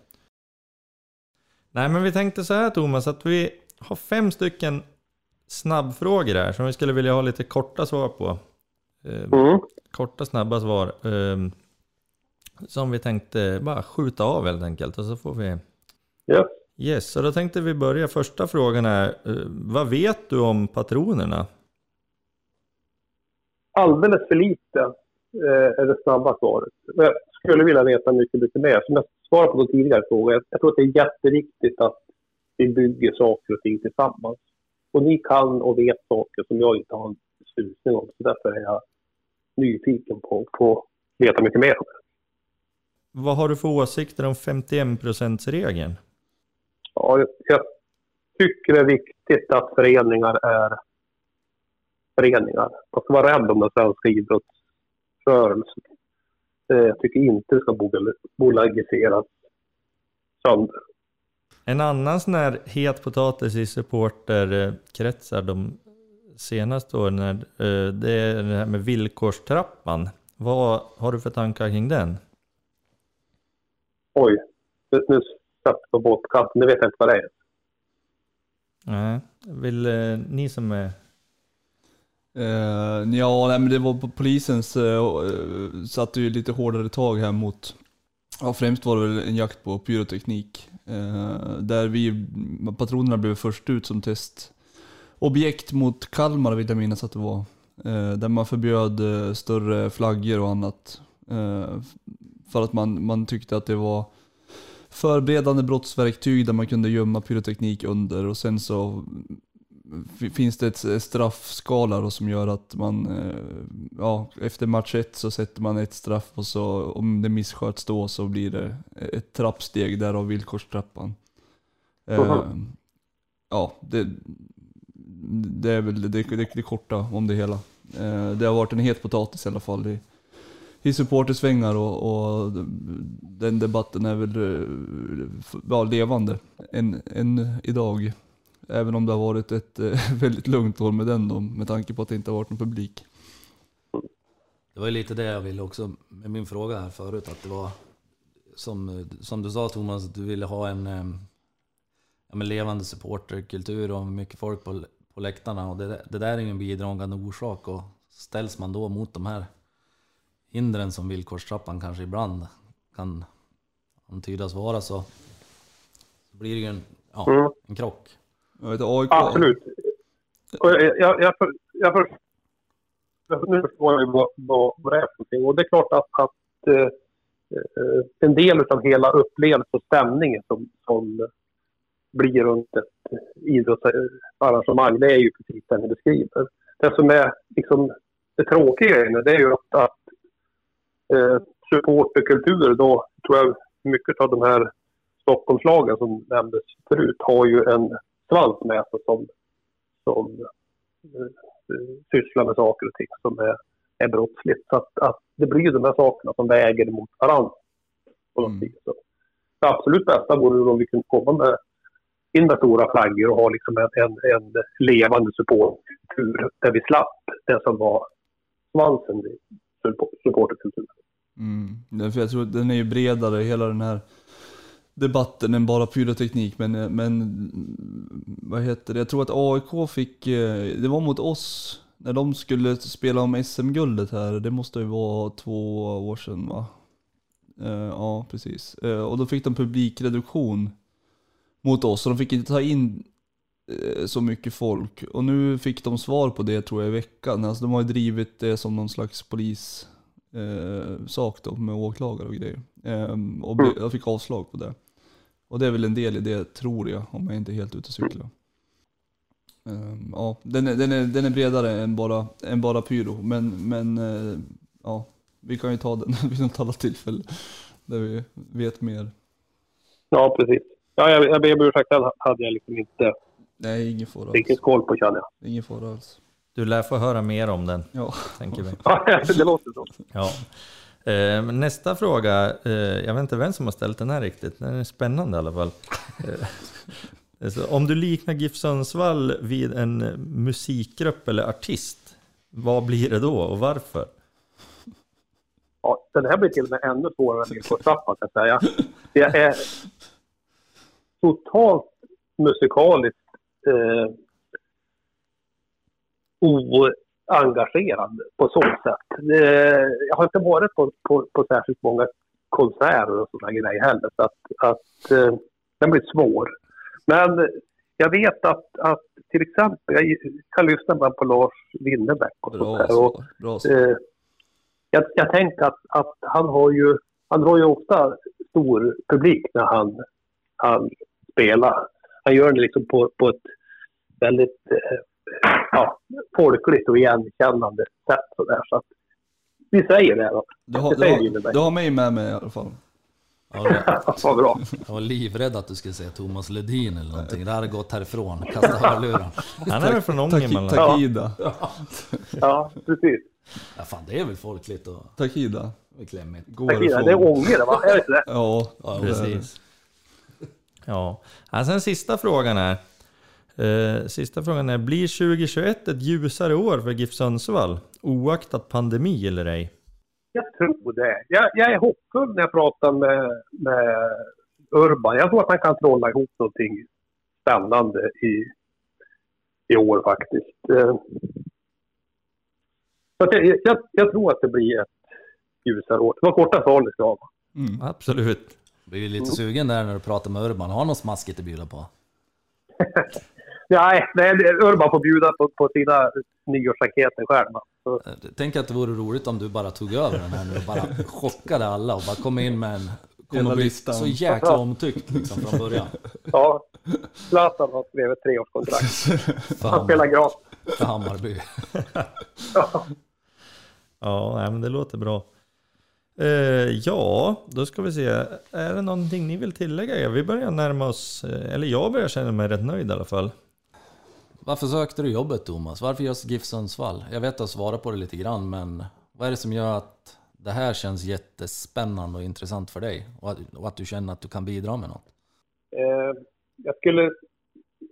Nej men vi tänkte så här Thomas, att vi har fem stycken snabbfrågor här som vi skulle vilja ha lite korta svar på. Eh, Mm. Korta snabba svar. Eh, som vi tänkte bara skjuta av helt enkelt och så får vi... Yes. Yes, så då tänkte vi börja. Första frågan är, eh, vad vet du om patronerna? Alldeles för lite eh, är det snabba svaret. Skulle vilja veta mycket, mycket mer. Som jag svarade på de tidigare frågor, jag, tror att det är jätteviktigt att vi bygger saker och ting tillsammans. Och ni kan och vet saker som jag inte har en susning om. Så därför är jag nyfiken på, på att veta mycket mer om det. Vad har du för åsikter om 51%-regeln? Ja, jag, jag tycker det är viktigt att föreningar är föreningar. Man ska vara rädd om den svenska idrottsrörelsen. Eh, Jag tycker inte det ska bol- bolagiseras sönder. En annan sån här het potatis i supporterkretsar de senaste åren, eh, det är det här med villkorstrappan. Vad har du för tankar kring den? Oj, nu- satt på båtkanten. Nu vet jag inte vad det är. Nej, vill eh, ni som är... Uh, ja, nej, men det var på polisens, uh, satte ju lite hårdare tag här mot, ja främst var det väl en jakt på pyroteknik. Uh, där vi, patronerna blev först ut som testobjekt mot Kalmar vill jag minnas att det var. Uh, där man förbjöd större flaggor och annat. För att man, man tyckte att det var förberedande brottsverktyg där man kunde gömma pyroteknik under och sen så finns det ett straffskala då som gör att man, eh, ja, efter match ett så sätter man ett straff och så om det missköts då så blir det ett trappsteg därav villkorstrappan. Eh, Mhm. ja, det, det är väl det, det, det korta om det hela. Eh, det har varit en het potatis i alla fall i, i supportersvängar och, och den debatten är väl eh, ja, levande än, än idag. Även om det har varit ett eh, väldigt lugnt år med den då, med tanke på att det inte har varit någon publik. Det var ju lite det jag ville också med min fråga här förut, att det var som, som du sa Thomas, att du ville ha en eh, ja, men levande supporterkultur och mycket folk på, på läktarna och det, det där är ju en bidragande orsak och ställs man då mot de här hindren som villkorstrappan kanske ibland kan antydas vara så, så blir det ju en, ja, Mm. en krock. Jag vet, AIK, Absolut. Och jag, jag, jag, jag, för, nu förstår jag ju vad, vad, vad det är för någonting. Och det är klart att, att eh, eh, en del av hela upplevelsen och stämningen som, som blir runt ett idrottsarrangemang, det är ju precis det ni beskriver. Det som är liksom det tråkiga i det, det är ju att, att eh, supporterkultur, då tror jag mycket av de här Stockholmslagen som nämndes förut har ju en svans med sig som, som eh, sysslar med saker och ting som är, är brottsligt. Så att, att det blir de här sakerna som väger mot varandra. Mm. Så det absolut bästa vore om vi kunde komma med in med stora flaggor och ha liksom en, en, en levande supportkultur där vi slapp det som var svansen i support- supporterkulturen. Mm. Jag tror att den är ju bredare, hela den här debatten, än bara pyroteknik. Men, men vad heter det? Jag tror att AIK fick, eh, det var mot oss, när de skulle spela om SM-guldet här. Det måste ju vara två år sedan va? Eh, ja, precis. Eh, och då fick de publikreduktion mot oss, så de fick inte ta in eh, så mycket folk. Och nu fick de svar på det tror jag i veckan. Alltså de har ju drivit det som någon slags polis eh, då med åklagare och grejer. Ehm, och ble, jag fick avslag på det. Och det är väl en del i det tror jag, om jag inte är helt ute och cyklar. Ehm, Ja, den är, den är, den är bredare än bara, än bara pyro. Men, men eh, ja, vi kan ju ta den vid något annat tillfälle. Där vi vet mer. Ja, precis. Ja, jag, jag ber om ursäkt, den hade jag liksom inte Nej, ingen fara riktigt koll på känner jag. Ingen fara alls. Du lär få höra mer om den, Ja, tänker vi. Ja, det låter så. Ja. Eh, nästa fråga, eh, jag vet inte vem som har ställt den här riktigt, den är spännande i alla fall. Eh, om du liknar GIF Sundsvall vid en musikgrupp eller artist, vad blir det då och varför? Ja, den här blir till och med ännu svårare än villkorstrappan kan jag säga. Det är totalt musikaliskt eh, oengagerad på så sätt. Det, jag har inte varit på, på, på särskilt många konserter och sådana grejer heller. Så att, att eh, den blir svår. Men jag vet att, att till exempel, jag kan lyssna på Lars Winnerbäck och sånt bra där. Och. Bra. Eh, jag, jag tänker att, att han har ju, han drar ju ofta stor publik när han, han spelar. Han gör det liksom på, på ett väldigt eh, ja, folkligt och igenkännande sätt. Så där. Så att, vi säger det då. Du har, du, har, du har mig med mig i alla fall. Ja, det- Vad bra. Jag var livrädd att du skulle säga Thomas Ledin eller någonting. Det hade gått härifrån. Kasta hörluren. Han är väl från Ångermanland? takida. Ja, precis. Ja, fan, det är väl folkligt och Takida. klämmigt. Tack, det är. Ånge, va? Är det inte det? Ja, Ja, det är det. Precis. Ja, alltså den sista frågan är, sista frågan är, blir 2021 ett ljusare år för GIF Sundsvall? Oaktat pandemi eller ej? Jag tror det. Jag, jag är hoppfull när jag pratar med, med Urban. Jag tror att han kan trolla ihop någonting spännande i, i år faktiskt. Eh, Så jag, jag, jag tror att det blir ett ljusare år. Det var korta svar det ska vara. Mm. Absolut. Blir ju lite sugen där när du pratar med Urban. Har något smaskigt att bjuda på? Nej, nej, Urban får bjuda på, på sina nyårsraketer själv. Så, Tänk att det vore roligt om du bara tog över den här nu och bara chockade alla och bara kom in med en... Kommer att bli listan. så jäkla omtyckt liksom från början. ja, Zlatan har skrivit ett treårskontrakt. Han spelar gratis. för Hammarby. Ja. Ja, nej, men det låter bra. Eh, ja, då ska vi se. Är det någonting ni vill tillägga? Vi börjar närma oss, eh, eller jag börjar känna mig rätt nöjd i alla fall. Varför sökte du jobbet Thomas? Varför just GIF Sundsvall? Jag vet att du på det lite grann, men vad är det som gör att det här känns jättespännande och intressant för dig? Och att, och att du känner att du kan bidra med något? Eh, jag skulle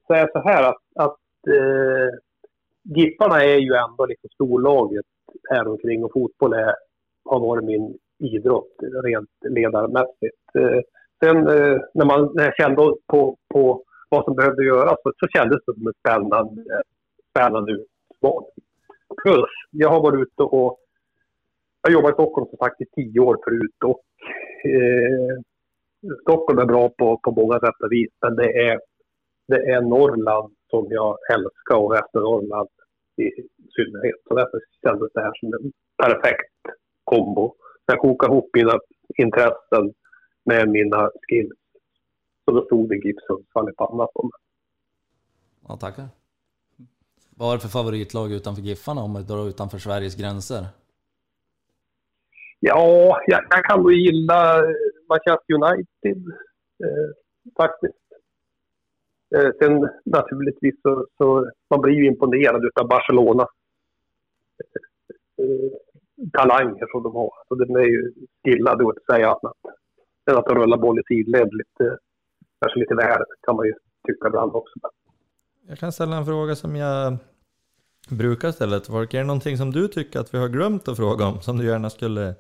säga så här att, att eh, Gipparna är ju ändå liksom storlaget här omkring och fotboll är, har varit min idrott rent ledarmässigt. Eh, sen eh, när, man, när jag kände på, på vad som behövde göras så, så kändes det som en spännande, spännande utmaning. Plus, jag har varit ute och jag jobbat i Stockholm som sagt i tio år förut och eh, Stockholm är bra på, på många sätt och vis, men det är, det är Norrland som jag älskar och Västernorrland i synnerhet. Så därför kändes det här som en perfekt kombo. Jag kokar ihop mina intressen med mina skills. Så då stod det GIF Sundsvall i pannan på mig. Ja, tackar. Vad har du för favoritlag utanför Giffarna om vi drar utanför Sveriges gränser? Ja, jag, jag kan nog gilla Manchester United eh, faktiskt. Eh, sen naturligtvis så, så man blir ju imponerad utav Barcelona. Eh, talanger som de har. Så de är ju skillade att säga annat. Sen att de rullar boll i sidled lite, kanske lite väl kan man ju tycka ibland också. Jag kan ställa en fråga som jag brukar ställa till folk. Är det någonting som du tycker att vi har glömt att fråga om, som du gärna skulle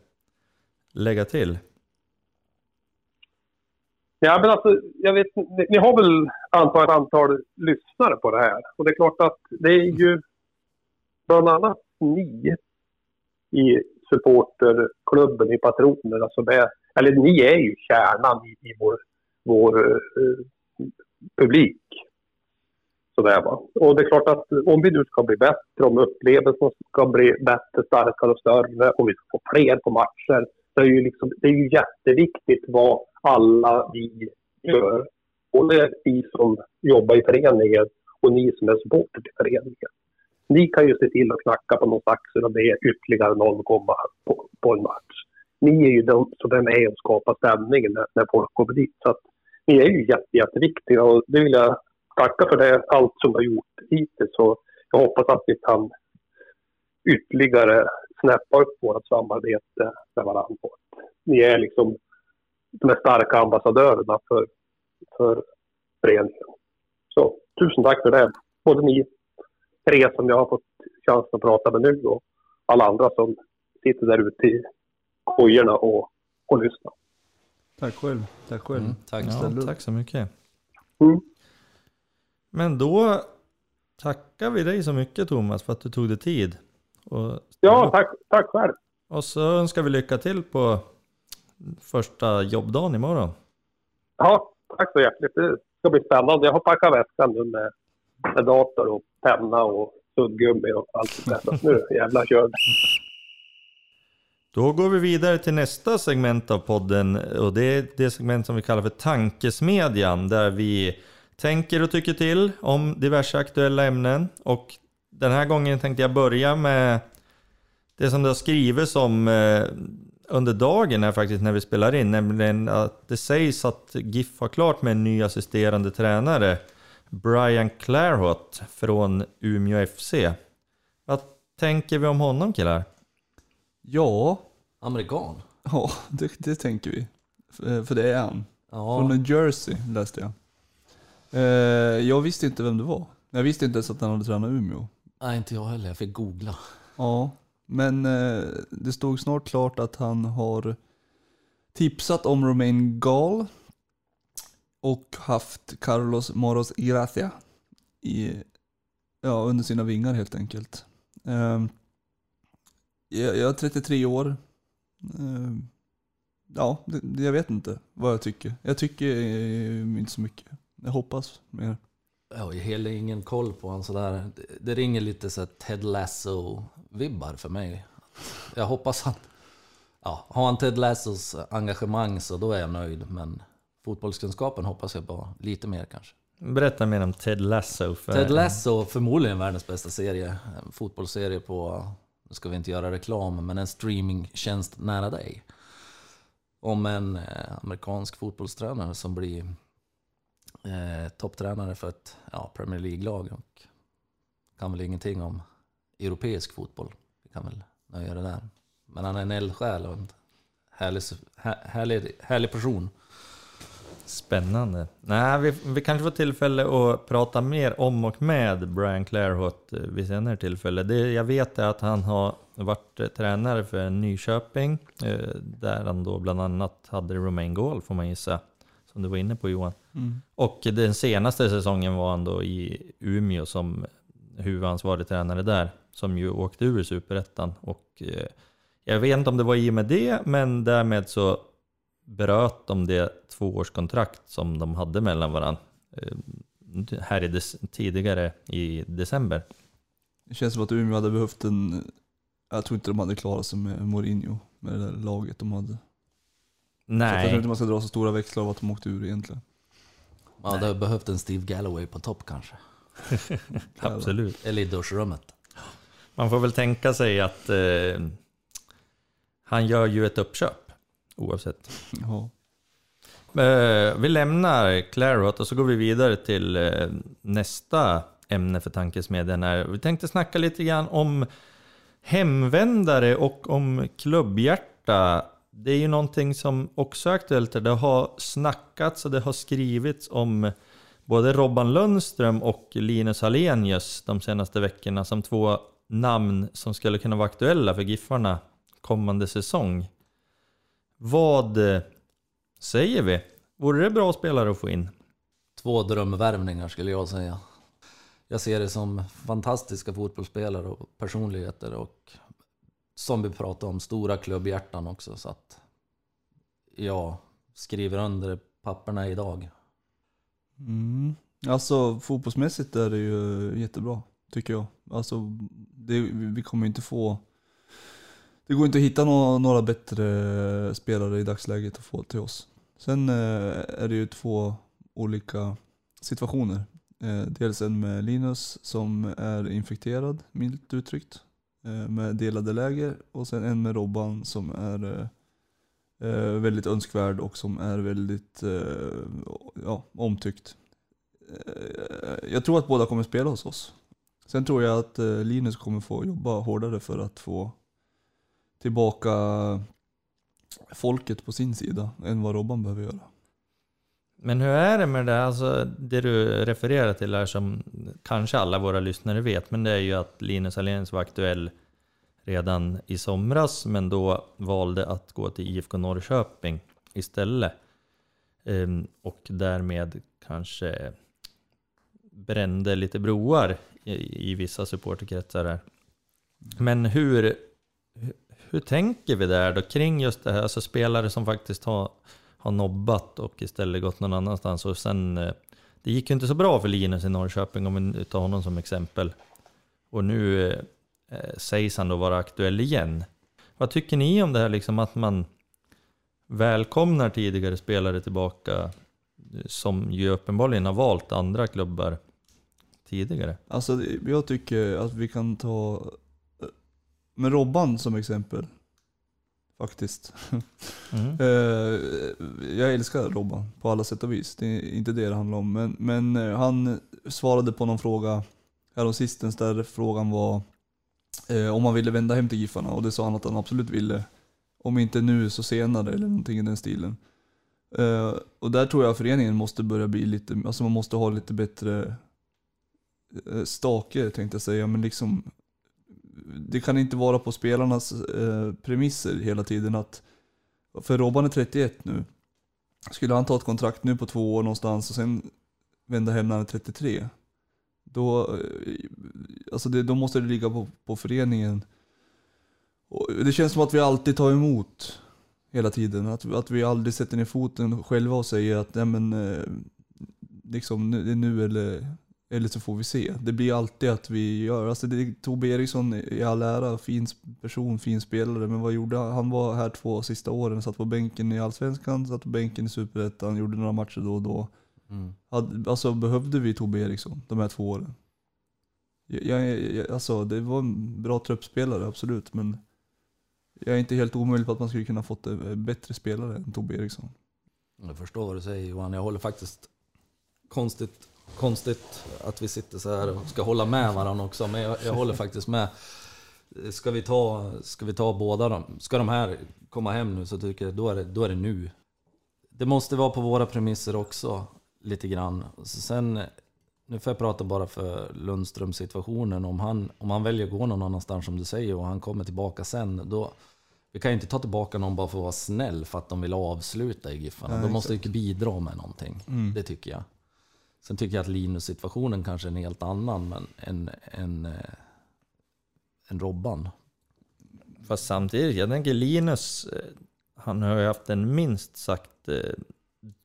lägga till? Ja, men alltså, jag vet, ni, ni har väl antar ett antal lyssnare på det här. Och det är klart att det är ju bland annat ni i supporterklubben, i patronerna som är, eller ni är ju kärnan i, i vår, vår eh, publik. Sådär, va? Och det är klart att om vi nu ska bli bättre, om upplevelsen ska bli bättre, starkare och större om vi ska få fler på matcher. Det är ju, liksom, det är ju jätteviktigt vad alla vi gör. Både vi som jobbar i föreningen och ni som är supporter till föreningen. Ni kan ju se till att knacka på någon axel och det är ytterligare någon komma på, på en match. Ni är ju de som är med och skapar stämningen när, när folk kommer dit. Så att, ni är ju jätte, jätteviktiga och det vill jag tacka för det, allt som har gjort hittills. Och jag hoppas att vi kan ytterligare snäppa upp vårt samarbete med varandra. Ni är liksom de starka ambassadörerna för, för föreningen. Så tusen tack för det. Både ni tre som jag har fått chansen att prata med nu och alla andra som sitter där ute i kojorna och, och lyssnar. Tack själv. Tack själv. Mm, tack. Ja, tack så mycket. Mm. Men då tackar vi dig så mycket Thomas för att du tog dig tid. Och, Ja, tack, tack själv. och så önskar vi lycka till på första jobbdagen imorgon. Ja, tack så hjärtligt. Det ska bli spännande. Jag har packat väskan nu med, med dator och penna och suddgummi och allt det där. Så nu jävlar kör vi. Då går vi vidare till nästa segment av podden och det är det segment som vi kallar för Tankesmedjan där vi tänker och tycker till om diverse aktuella ämnen. Och den här gången tänkte jag börja med det som det har skrivits om eh, under dagen här faktiskt när vi spelar in, nämligen att det sägs att GIF har klart med en ny assisterande tränare, Brian Clairhot från Umeå FC. Vad tänker vi om honom killar? Ja, Amerikan. ja det, det tänker vi. För, för det är han. Ja, Från New Jersey läste jag. Eh, jag visste inte vem det var. Jag visste inte ens att han hade tränat Umeå. nej inte jag heller. Jag fick googla. Ja, men eh, det stod snart klart att han har tipsat om Romain Gall och haft Carlos Moros Gracia i, ja, under sina vingar helt enkelt. Eh, jag, jag är 33 år. Eh, ja, det, jag vet inte vad jag tycker. Jag tycker eh, inte så mycket. Jag hoppas mer. Jag har heller ingen koll på honom sådär. Det, det ringer lite så Ted Lasso-vibbar för mig. Jag hoppas att... Ja, har han Ted Lassos engagemang så då är jag nöjd. Men fotbollskunskapen hoppas jag på lite mer kanske. Berätta mer om Ted Lasso. För Ted Lasso, förmodligen världens bästa serie. En fotbollsserie på, nu ska vi inte göra reklam, men en streamingtjänst nära dig. Om en eh, amerikansk fotbollstränare som blir eh, topptränare för ett ja, Premier League-lag och kan väl ingenting om europeisk fotboll. Vi kan väl nöja det där. Men han är en eldsjäl och en härlig, härlig, härlig person. Spännande. Nej, vi, vi kanske får tillfälle att prata mer om och med Brian Clairhot eh, vid senare tillfälle. Det jag vet är att han har varit eh, tränare för Nyköping, eh, där han då bland annat hade Romain Gall får man gissa, som du var inne på Johan. Och den senaste säsongen var han då i Umeå som huvudansvarig tränare där, som ju åkte ur Superettan. Och jag vet inte om det var i och med det, men därmed så bröt de det tvåårskontrakt som de hade mellan varandra eh, här i tidigare i december. Det känns som att Umeå hade behövt en... Jag tror inte de hade klarat sig med Mourinho, med det där laget de hade. Så jag tror Nej, inte man ska dra så stora växlar av att de åkte ur egentligen. Ja, det har behövt en Steve Galloway på topp kanske. absolut. Eller i duschrummet. Man får väl tänka sig att eh, han gör ju ett uppköp oavsett. Ja. Eh, vi lämnar Clairot och så går vi vidare till eh, nästa ämne för tankesmedjan. Här. Vi tänkte snacka lite grann om hemvändare och om klubbhjärta. Det är ju någonting som också är aktuellt. Det har snackats och det har skrivits om både Robban Lundström och Linus Hallenius de senaste veckorna som två namn som skulle kunna vara aktuella för Giffarna kommande säsong. Vad eh, säger vi? Vore det bra spelare att få in? Två drömvärvningar skulle jag säga. Jag ser det som fantastiska fotbollsspelare och personligheter och som vi pratade om, stora klubbhjärtan också. Så att jag skriver under papperna idag. Mm. Alltså fotbollsmässigt är det ju jättebra, tycker jag. Alltså, det, vi kommer ju inte få... Det går inte att hitta några, några bättre spelare i dagsläget att få till oss. Sen eh, är det ju två olika situationer. Eh, dels en med Linus som är infekterad, milt uttryckt, eh, med delade läger. Och sen en med Robban som är väldigt önskvärd och som är väldigt ja, omtyckt. Jag tror att båda kommer spela hos oss. Sen tror jag att Linus kommer få jobba hårdare för att få tillbaka folket på sin sida än vad Robban behöver göra. Men hur är det med det, alltså det du refererar till här som kanske alla våra lyssnare vet, men det är ju att Linus Alenius var aktuell redan i somras, men då valde att gå till IFK Norrköping istället. Ehm, och därmed kanske brände lite broar i, i vissa supporterkretsar. Men hur, hur, tänker vi där då kring just det här, alltså spelare som faktiskt har, har nobbat och istället gått någon annanstans och sen eh, det gick ju inte så bra för Linus i Norrköping om vi tar honom som exempel. Och nu eh, eh, sägs han då vara aktuell igen. Vad tycker ni om det här liksom att man välkomnar tidigare spelare tillbaka eh, som ju uppenbarligen har valt andra klubbar tidigare? Alltså jag tycker att vi kan ta med Robban som exempel. Faktiskt. Mm. Eh, jag älskar Robban på alla sätt och vis. Det är inte det det handlar om. Men, men eh, han svarade på någon fråga häromsistens där frågan var eh, om han ville vända hem till Giffarna och det sa han att han absolut ville. Om inte nu så senare eller någonting i den stilen. Eh, och där tror jag föreningen måste börja bli lite, alltså man måste ha lite bättre stake tänkte jag säga. Men liksom det kan inte vara på spelarnas eh, premisser hela tiden att för Robban är 31 nu. Skulle han ta ett kontrakt nu på två år någonstans och sen vända hem när han är 33. Då, eh, alltså det, då måste det ligga på, på föreningen. Och det känns som att vi alltid tar emot hela tiden. Att, att vi aldrig sätter ner foten själva och säger att nej men, eh, liksom, nu- det är nu eller, eller så får vi se. Det blir alltid att vi gör, alltså det, Tobbe Eriksson i all ära, fin person, fin spelare, men vad gjorde han? Han var här två sista åren, satt på bänken i Allsvenskan, satt på bänken i Superettan, gjorde några matcher då och då. Mm. Alltså behövde vi Tobbe Eriksson de här två åren? Jag, jag, jag, alltså det var en bra truppspelare, absolut, men jag är inte helt omöjlig på att man skulle kunna fått en bättre spelare än Tobbe Eriksson. Jag förstår vad du säger Johan. Jag håller faktiskt konstigt, konstigt att vi sitter så här och ska hålla med varandra också. Men jag, jag håller faktiskt med. Ska vi, ta, ska vi ta båda dem? Ska de här komma hem nu så tycker jag då är det, då är det nu. Det måste vara på våra premisser också, lite grann. Så sen, nu får jag prata bara för Lundström situationen. Om han, om han väljer att gå någon annanstans som du säger och han kommer tillbaka sen, då... Vi kan ju inte ta tillbaka någon bara för att vara snäll för att de vill avsluta i Giffarna. De måste ju bidra med någonting. Mm. Det tycker jag. Sen tycker jag att Linus-situationen kanske är en helt annan men än, än, eh, än Robban. Fast samtidigt, jag tänker Linus, eh, han har ju haft en minst sagt eh,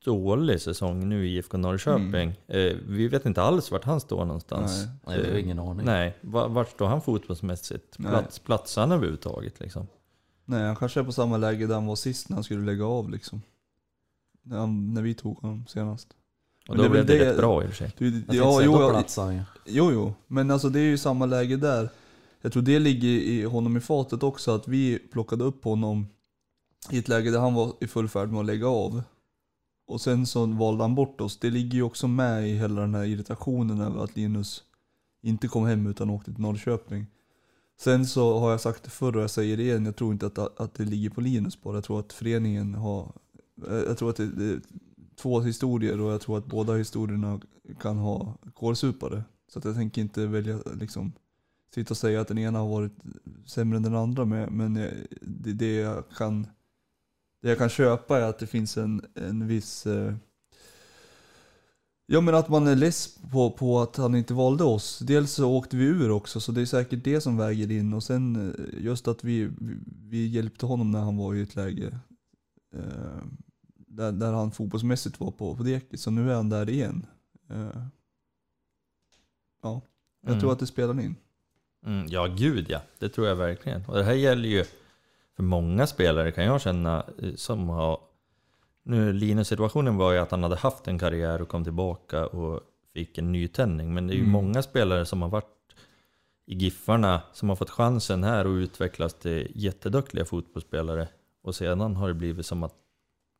dålig säsong nu i IFK Norrköping. Eh, Vi vet inte alls vart han står någonstans. Nej. Vi har ingen aning. Nej, va- vart står han fotbollsmässigt? Plats, platsar han överhuvudtaget liksom? Nej, han kanske är på samma läge där han var sist när han skulle lägga av liksom. När, han, när vi tog honom senast. Och Men då det är blev det det- rätt bra i och för sig. Du, Jag ja, jo, då ja, platsar han ju. jo, jo, men alltså det är ju samma läge där. Jag tror det ligger i honom i fatet också, att vi plockade upp honom i ett läge där han var i full färd med att lägga av. Och sen så valde han bort oss. Det ligger ju också med i hela den här irritationen över att Linus inte kom hem utan åkte till Norrköping. Sen så har jag sagt det förr och jag säger det igen, jag tror inte att, att det ligger på Linus bara. Jag tror att föreningen har, jag tror att det, det två historier och jag tror att båda historierna kan ha kålsupare. Så att jag tänker inte välja liksom sitta och säga att den ena har varit sämre än den andra med, men jag- det, det jag kan det jag kan köpa är att det finns en, en viss eh, Ja men att man är less på, på att han inte valde oss. Dels så åkte vi ur också så det är säkert det som väger in och sen eh, just att vi, vi, vi hjälpte honom när han var i ett läge eh, där, där han fotbollsmässigt var på, på dekis. Så nu är han där igen. Eh, ja, jag Mm. tror att det spelar in. Mm, ja, gud ja. Det tror jag verkligen. Och det här gäller ju för många spelare kan jag känna eh, som har... Nu Linus situationen var ju att han hade haft en karriär och kom tillbaka och fick en nytändning. Men det är ju Mm. många spelare som har varit i Giffarna som har fått chansen här och utvecklas till jätteduktiga fotbollsspelare. Och sedan har det blivit som att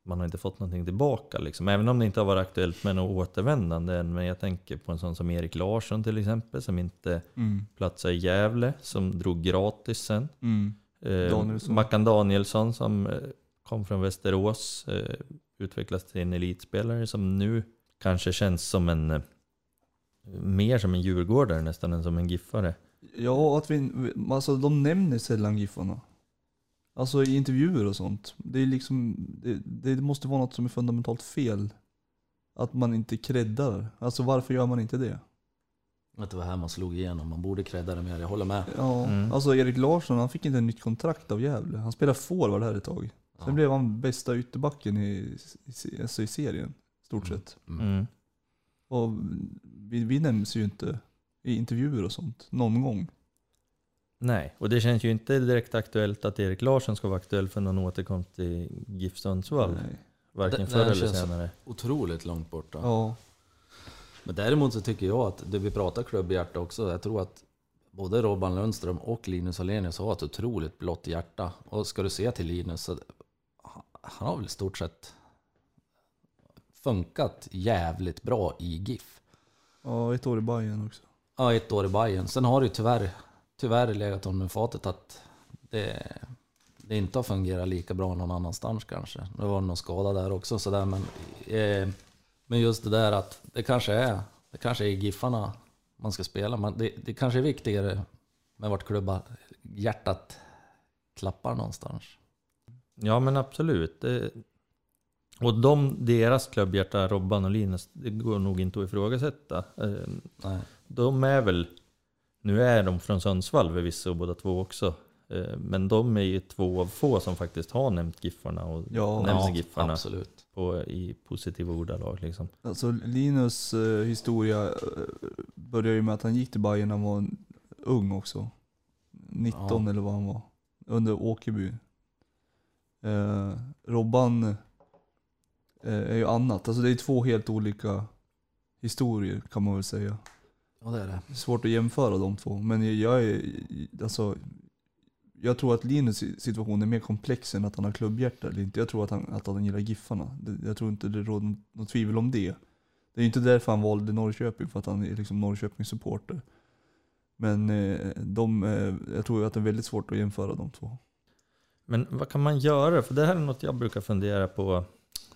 man har inte fått någonting tillbaka liksom. Även om det inte har varit aktuellt med något återvändande än. Men jag tänker på en sån som Erik Larsson till exempel som inte Mm. platsade i Gävle, som drog gratis sen. Mm. Eh, Danielsson. Mackan Danielsson som eh, kom från Västerås, eh, utvecklades till en elitspelare som nu kanske känns som en eh, mer som en djurgårdare nästan än som en giffare. Ja, att vi, alltså de nämner sällan Giffarna. Alltså i intervjuer och sånt. Det är liksom, det, det måste vara något som är fundamentalt fel. Att man inte creddar. Alltså varför gör man inte det? Att det var här man slog igenom. Man borde credda det mer. Jag håller med. Ja, Mm. alltså Erik Larsson han fick inte ett nytt kontrakt av Gävle. Han spelade forward här ett tag. Sen Ja. blev han bästa ytterbacken i, i, alltså i serien, stort Mm. sett. Mm. Mm. Och vi, vi nämns ju inte i intervjuer och sånt, någon gång. Nej, och det känns ju inte direkt aktuellt att Erik Larsson ska vara aktuell för någon återkomst till GIF Sundsvall. Varken förr eller senare. Otroligt långt borta. Ja, Men däremot så tycker jag att det vi pratar klubbhjärta också. Jag tror att både Robban Lundström och Linus Alenius har ett otroligt blått hjärta. Och ska du se till Linus så han har väl i stort sett funkat jävligt bra i GIF. ja ett år i Bayern också. Ja, ett år i Bayern. Sen har det ju tyvärr, tyvärr legat honom med fatet att det, det inte har fungerat lika bra någon annanstans kanske. Det var någon skada där också sådär men, eh, men just det där att det kanske är, det kanske är Giffarna man ska spela. Men det, det kanske är viktigare med vart klubba hjärtat klappar någonstans. Ja men absolut. Det... Och de, deras klubbhjärta, Robban och Linus, det går nog inte att ifrågasätta. Eh, Nej. De är väl, nu är de från Sundsvall förvisso båda två också. Eh, Men de är ju två av få som faktiskt har nämnt Giffarna och Ja. nämns Giffarna absolut. på, i positiva ordalag liksom. Alltså Linus eh, historia eh, börjar ju med att han gick till Bayern när han var ung också. 19 Ja. eller vad han var. Under Åkerby. Eh, Robban eh, är ju annat. Alltså det är två helt olika historier kan man väl säga. Ja det är det. Svårt att jämföra de två. Men jag är, alltså, jag tror att Linus situation är mer komplex än att han har klubbhjärta eller inte. Jag tror att han, att han gillar Giffarna. Jag tror inte det råder något tvivel om det. Det är inte därför han valde Norrköping, för att han är liksom Norrköpings-supporter. Men eh, de, eh, jag tror att det är väldigt svårt att jämföra de två. Men vad kan man göra? För det här är något jag brukar fundera på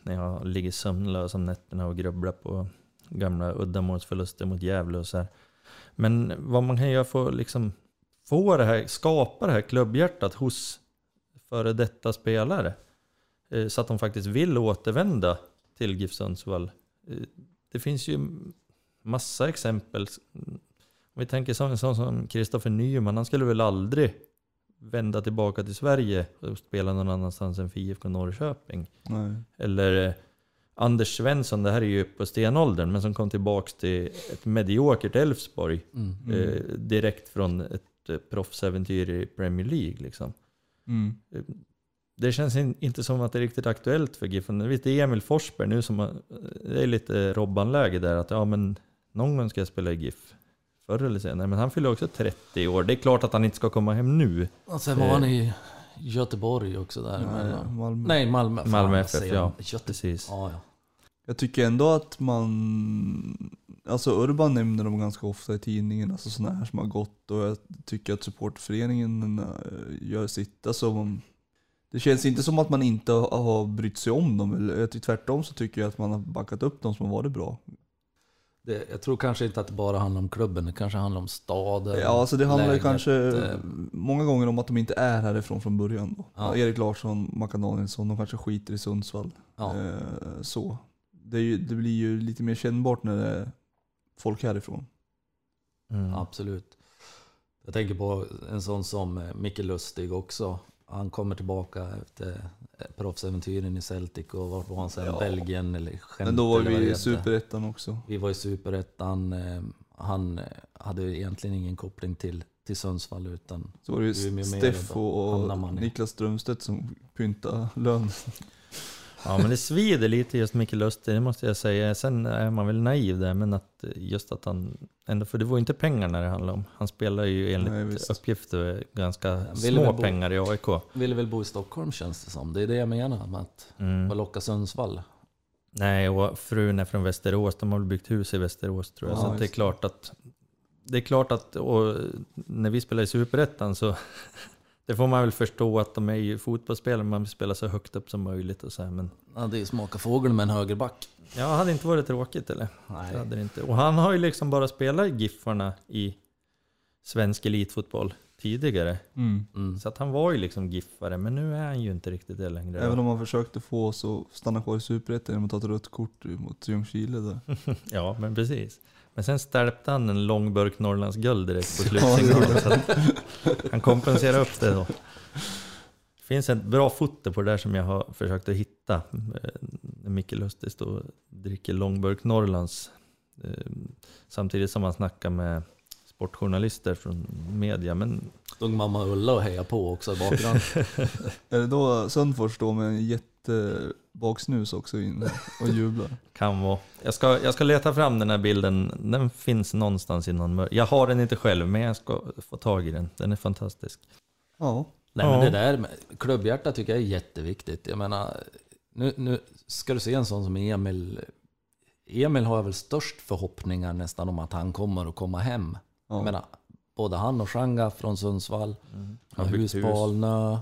när jag ligger sömnlös om nätterna och grubblar på gamla uddamålsförluster mot Gävle och så här. Men vad man kan göra för att liksom få det här, skapa det här klubbhjärtat hos före detta spelare. eh, Så att de faktiskt vill återvända till GIF Sundsvall. Eh, Det finns ju massa exempel. Om vi tänker sån, sån som Kristoffer Nyman, han skulle väl aldrig vända tillbaka till Sverige och spela någon annanstans än för IFK Norrköping. Nej. Eller eh, Anders Svensson, det här är ju på stenåldern, men som kom tillbaks till ett mediokert Elfsborg Mm. Mm. eh, direkt från ett eh, proffsäventyr i Premier League. Liksom. Mm. Eh, Det känns in, inte som att det är riktigt aktuellt för Giffen. Visst, det är Emil Forsberg nu som har, det är lite Robban-läge där, att ja men någon gång ska jag spela i GIF. Förr eller senare, men han fyller också 30 år. Det är klart att han inte ska komma hem nu. Och sen var han i Göteborg också där. Nej, emellan. Malmö. Nej, Malmö. Fan, Malmö FF, ja. Göte... Precis. Ja, ja. Jag tycker ändå att man, alltså Urban nämner dem ganska ofta i tidningen, alltså sådana här som har gått och jag tycker att supportföreningen eh, gör sitt. Alltså, man- det känns inte som att man inte har brytt sig om dem, eller tvärtom så tycker jag att man har backat upp dem som har varit bra. Det, jag tror kanske inte att det bara handlar om klubben, det kanske handlar om staden. Ja, alltså det handlar läget, kanske eh, många gånger om att de inte är härifrån från början. Då. Ja. Erik Larsson, Mackan Danielsson, de kanske skiter i Sundsvall. Ja. Eh, så. Det, är ju, det blir ju lite mer kännbart när det är folk härifrån. Mm. Absolut. Jag tänker på en sån som eh, Micke Lustig också. Han kommer tillbaka efter eh, proffsäventyren i Celtic och vart var han sen? Ja. Belgien eller Gent Men då var vi i. Superettan också. Vi var i Superettan. eh, Han hade ju egentligen ingen koppling till, till Sundsvall utan Så var det ju Steffo och. Niklas Strömstedt som pyntade lön. Ja men det svider lite just Micke Lustig, det måste jag säga. Sen är man väl naiv där, men att just att han ändå, för det var ju inte pengarna det handlade om. Han spelar ju enligt Nej, visst. uppgifter ganska ville små bo- pengar i AIK. Ville väl bo i Stockholm känns det som. Det är det jag menar med att Mm. locka Sundsvall. Nej, och frun är från Västerås. De har väl byggt hus i Västerås tror jag. Ja, så det är klart att... Det är klart att, när vi spelar i Superettan så... Det får man väl förstå att de är ju fotbollsspelare, man vill spela så högt upp som möjligt och så här, men... Ja, det är smaka fågel med en högerback. Ja, hade inte varit tråkigt eller? Det Nej. hade det inte. Och han har ju liksom bara spelat i Giffarna i svensk elitfotboll tidigare. Mm. Mm. Så att han var ju liksom giffare, men nu är han ju inte riktigt det längre. Även om man försökte få oss att stanna kvar i Superettan genom att ta ett rött kort mot Ljungskile där. Ja, men precis. Men sen stärpte han en lång burk Norrlands guld direkt på slutsignalen. så han kompenserade upp det då. Det finns ett bra foto på det där som jag har försökt att hitta. eh, När Micke Lustig står och dricker långburk Norrlands. eh, Samtidigt som han snackar med sportjournalister från media. Men Stod mamma Ulla och hejade på också i bakgrunden. Är det då Sundfors står med en jättebaksnus också inne och jublar? kan vara. Jag ska, jag ska leta fram den här bilden. Den finns någonstans i någon mör- Jag har den inte själv, men jag ska få tag i den. Den är fantastisk. Ja. Nej men det där med klubbhjärta tycker jag är jätteviktigt. Jag menar, nu, nu ska du se en sån som Emil. Emil har jag väl störst förhoppningar nästan om att han kommer att komma hem. ja. Jag menar, både han och Shanga från Sundsvall, byggt hus på Alnö.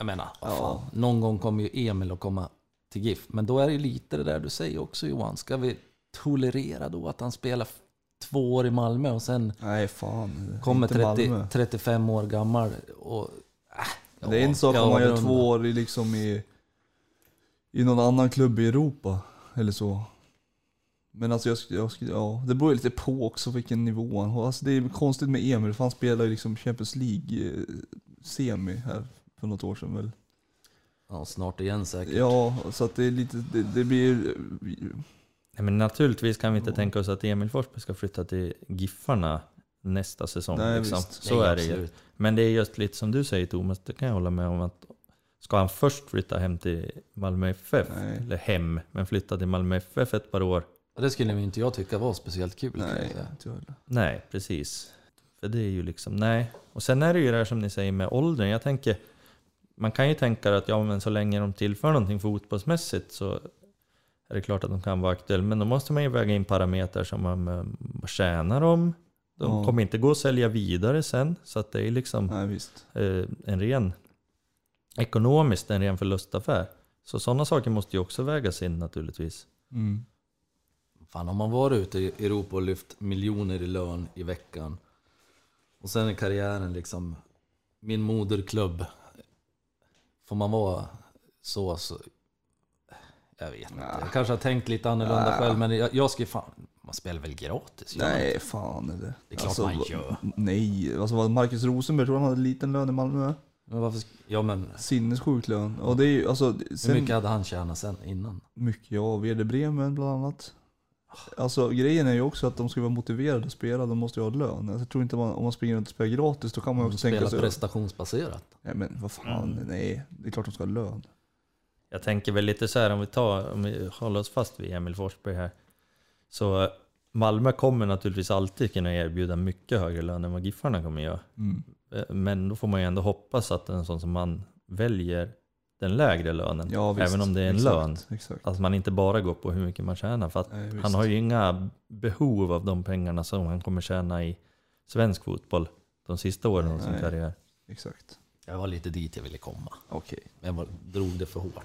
Jag menar, Ja. fan, någon gång kommer ju Emil att komma till GIF. Men då är det ju lite det där du säger också Johan. Ska vi tolerera då att han spelar två år i Malmö och sen Nej fan. kommer inte 30, Malmö. 35 år gammal och... Äh, Det är en sak om man gör två år i, liksom i, i någon annan klubb i Europa. Eller så. Men alltså jag, jag, ja, det beror ju lite på också vilken nivå han har. Alltså det är konstigt med Emil, för han spelar ju liksom Champions League-semi här för något år sedan väl. Ja, snart igen säkert. Ja, så att det är lite, det, det blir... Nej, men naturligtvis kan vi inte tänka oss att Emil Forsberg ska flytta till Giffarna nästa säsong. Nej, liksom. visst. Så Nej, är det ju. absolut. Men det är just lite som du säger Thomas, det kan jag hålla med om. att Ska han först flytta hem till Malmö FF, Nej. eller hem, men flytta till Malmö FF ett par år? Det skulle ju inte jag tycka var speciellt kul. Nej. Nej, precis. För det är ju liksom, nej. Och sen är det ju det här som ni säger med åldern. Jag tänker, man kan ju tänka att ja, men så länge de tillför någonting fotbollsmässigt så är det klart att de kan vara aktuella. Men då måste man ju väga in parametrar som man, eh, tjänar de? De Ja. kommer inte gå att sälja vidare sen. Så att det är liksom Nej visst. eh, en ren, ekonomiskt en ren förlustaffär. Så sådana saker måste ju också vägas in naturligtvis. Mm. Fan, om man varit ute i Europa och lyft miljoner i lön i veckan och sen är karriären liksom min moderklubb. Får man vara så så... Jag vet inte. Jag kanske har tänkt lite annorlunda Nja. själv men jag, jag ska fan... Man spelar väl gratis? man inte? Nej, fan är det. Det är klart man vad- gör. Nej, alltså vad Marcus Rosenberg, tror han hade liten lön i Malmö? Men varför... Ja men... Sinnessjuk lön. Och det är ju, alltså, Hur sen, mycket hade han tjänat sen innan? Mycket, ja. Werder Bremen bland annat. Alltså grejen är ju också att de ska vara motiverade att spela, de måste ju ha lön. Alltså, jag tror inte man, om man springer runt och spelar gratis, då kan man ju också Spela tänka sig... prestationsbaserat. Nej men vad fan, Mm. nej. Det är klart de ska ha lön. Jag tänker väl lite så här om vi tar, om vi håller oss fast vid Emil Forsberg här. Så Malmö kommer naturligtvis alltid kunna erbjuda mycket högre lön än vad Giffarna kommer göra. Mm. Eh, Men då får man ju ändå hoppas att en sån som man väljer den lägre lönen. Ja, visst. Även om det är en exakt, lön. Exakt. Att man inte bara går på hur mycket man tjänar. För att Nej, han har ju inga behov av de pengarna som han kommer tjäna i svensk fotboll de sista åren av sin karriär. Exakt. Jag var lite dit jag ville komma. Okej. Men jag var, drog det för hårt.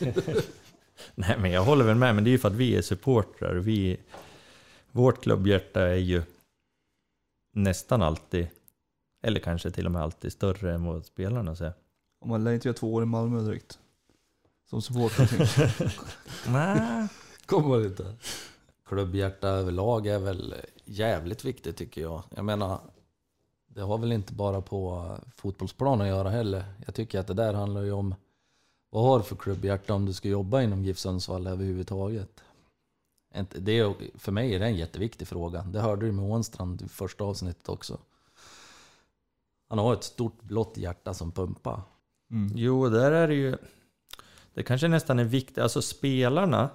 Nej men jag håller väl med, men det är ju för att vi är supportrar. Vi, vårt klubbhjärta är ju nästan alltid, eller kanske till och med alltid större än vad spelarna säger. Om man lär inte göra två år i Malmö direkt. Som supporter. Nej. Kommer inte. Klubbhjärta överlag är väl jävligt viktigt tycker jag. Jag menar, det har väl inte bara på fotbollsplan att göra heller. Jag tycker att det där handlar ju om vad har du för klubbhjärta om du ska jobba inom GIF Sundsvall överhuvudtaget? Det är, för mig är det en jätteviktig fråga. Det hörde du med Ånstrand i första avsnittet också. Han har ett stort blått hjärta som pumpar. Mm. Jo, där är det ju... det kanske nästan är viktigt, alltså spelarna,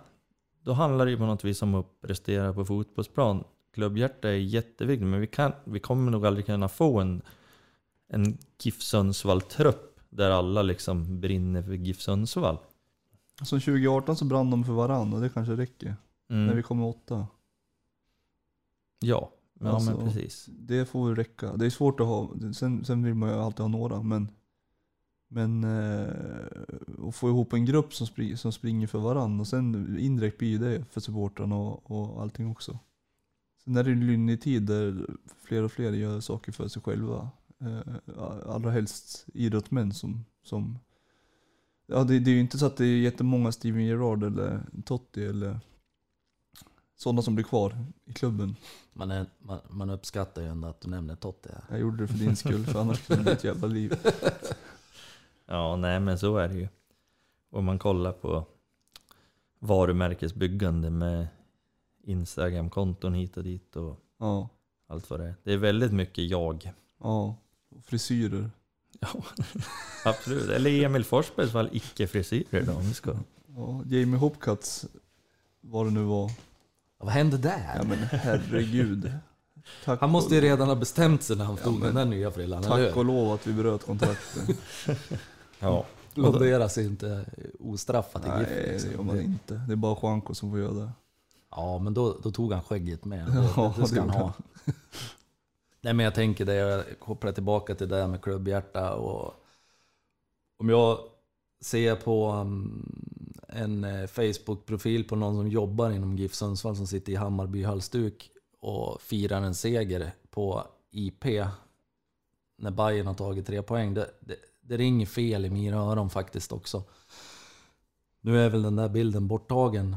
då handlar det ju på något vis om att prestera på fotbollsplan. Klubbhjärta är jätteviktigt, men vi, kan, vi kommer nog aldrig kunna få en, en GIF Sundsvall-trupp där alla liksom brinner för GIF Sundsvall. Som 2018 så brann de för varann och det kanske räcker. Mm. När vi kommer åtta. Ja, ja Alltså, men precis. Det får väl räcka. Det är svårt att ha, sen, sen vill man ju alltid ha några men men eh, att få ihop en grupp som, spring, som springer för varann och sen indirekt blir det för supportrarna och, och allting också. Sen är det ju en lynnig tid där fler och fler gör saker för sig själva. Eh, allra helst idrottsmän som, som Ja det, det är ju inte så att det är jättemånga Steven Gerrard eller Totti eller sådana som blir kvar i klubben. Man, är, man, man uppskattar ju ändå att du nämner Totti. här. Jag gjorde det för din skull för annars skulle det bli ett jävla liv. Ja, nej men så är det ju. Om man kollar på varumärkesbyggande med Instagram-konton hit och dit och Ja, allt vad det är. Det är väldigt mycket jag. ja. Och frisyrer. Ja, absolut. Eller Emil Forsbergs fall, icke-frisyrer då om vi ska. Ja, Jamie Hopcuts, vad det nu var. Vad hände där? Ja men herregud. Tack han måste ju redan ha bestämt sig när han Ja, tog men- den där nya frillan, eller Tack och lov att vi bröt kontraktet. Ja. Blonderas inte ostraffat i GIF. Nej, det liksom. gör man inte. Det är bara Juanco som får göra det. Ja, men då, då tog han skägget med. Det, Ja, det ska det han ha. Nej, men jag tänker det, jag kopplar tillbaka till det här med klubbhjärta och om jag ser på um, en eh, Facebook-profil på någon som jobbar inom GIF Sundsvall som sitter i Hammarby halsduk och firar en seger på IP när Bayern har tagit tre poäng. Det, det, det ringer fel i mina öron faktiskt också. Nu är väl den där bilden borttagen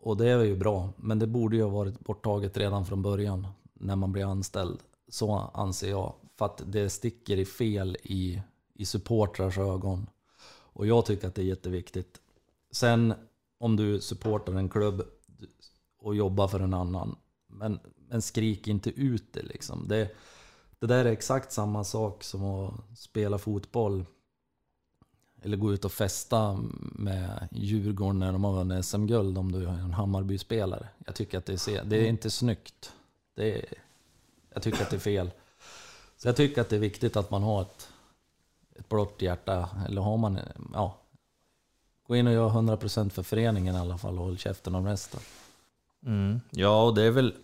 och det är ju bra, men det borde ju ha varit borttaget redan från början när man blir anställd. Så anser jag. För att det sticker i fel i, i supportrars ögon. Och jag tycker att det är jätteviktigt. Sen om du supportar en klubb och jobbar för en annan, men, men skrik inte ut det liksom. Det, det där är exakt samma sak som att spela fotboll eller gå ut och festa med Djurgården när de har vunnit SM-guld om du är en Hammarby-spelare. Jag tycker att det är, det är inte snyggt. Det är, jag tycker att det är fel. Så jag tycker att det är viktigt att man har ett, ett blått hjärta. Eller har man, ja. Gå in och gör 100% för föreningen i alla fall och håll käften om resten. Mm. Ja, och det är väl,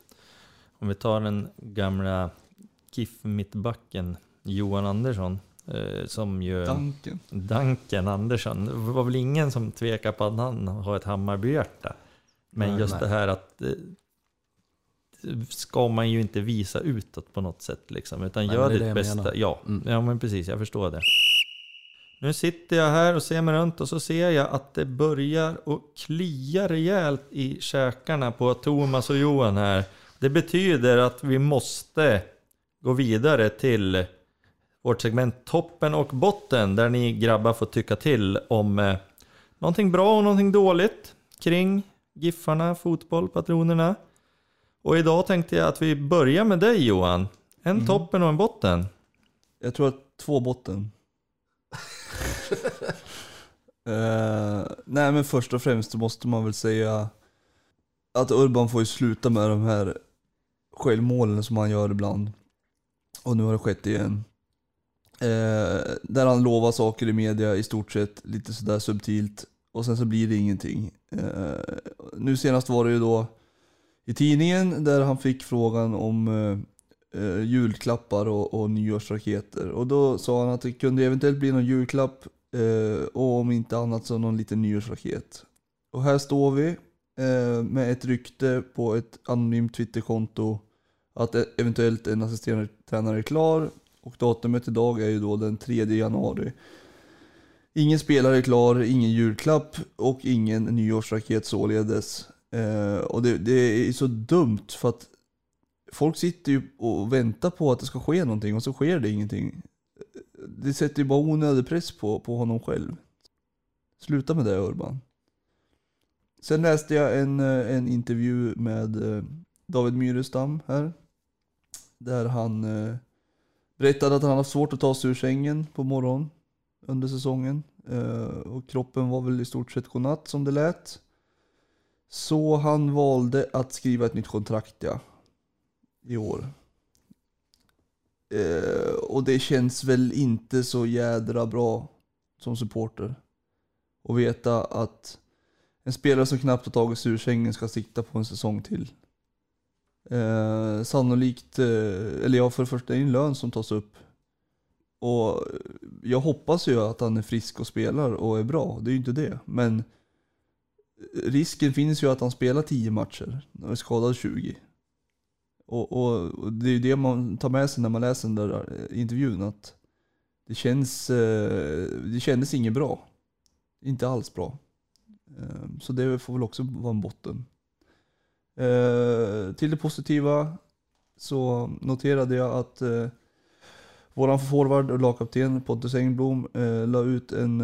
om vi tar den gamla GIF-mittbacken Johan Andersson, eh, som ju... Danken. Danken Andersson. Det var väl ingen som tvekar på att han har ett Hammarbyhjärta. Men Nej, just nej. det här att eh, ska man ju inte visa utåt på något sätt liksom. Utan Nej, gör det ditt bästa. menar. Ja, Mm. ja, men precis. Jag förstår det. Nu sitter jag här och ser mig runt och så ser jag att det börjar att klia rejält i käkarna på Thomas och Johan här. Det betyder att vi måste gå vidare till vårt segment Toppen och botten där ni grabbar får tycka till om eh, någonting bra och någonting dåligt kring Giffarna, fotboll, patronerna. Och idag tänkte jag att vi börjar med dig Johan. En Mm. toppen och en botten. Jag tror att två botten. Eh, nej men först och främst måste man väl säga att Urban får ju sluta med de här självmålen som han gör ibland. Och nu har det skett igen. Eh, där han lovar saker i media i stort sett lite sådär subtilt och sen så blir det ingenting. Eh, nu senast var det ju då i tidningen där han fick frågan om eh, eh julklappar och, och nyårsraketer. Och då sa han att det kunde eventuellt bli någon julklapp eh, och om inte annat så någon liten nyårsraket. Och här står vi eh, med ett rykte på ett anonymt Twitterkonto att e- eventuellt en assisterande tränare är klar och datumet idag är ju då den 3 januari. Ingen spelare är klar, ingen julklapp och ingen nyårsraket således. Eh, och det, det är så dumt för att folk sitter ju och väntar på att det ska ske någonting och så sker det ingenting. Det sätter ju bara onödig press på, på honom själv. Sluta med det Urban. Sen läste jag en, eh, en intervju med eh, David Myrestam här. Där han eh, berättade att han haft svårt att ta sig ur sängen på morgonen under säsongen. Eh, och kroppen var väl i stort sett godnatt som det lät. Så han valde att skriva ett nytt kontrakt ja, i år. Eh, och det känns väl inte så jädra bra som supporter. Att veta att en spelare som knappt har tagit sig ur sängen ska sikta på en säsong till. Eh, sannolikt, eh, eller ja för det första är det en lön som tas upp. Och jag hoppas ju att han är frisk och spelar och är bra, det är ju inte det. Men risken finns ju att han spelar 10 matcher och är skadad 20. Och, och, och, det är ju det man tar med sig när man läser den där eh, intervjun. Att det, känns, eh, det kändes inget bra. Inte alls bra. Eh, så det får väl också vara en botten. Till det positiva så noterade jag att våran forward och lagkapten Pontus Engblom la ut en,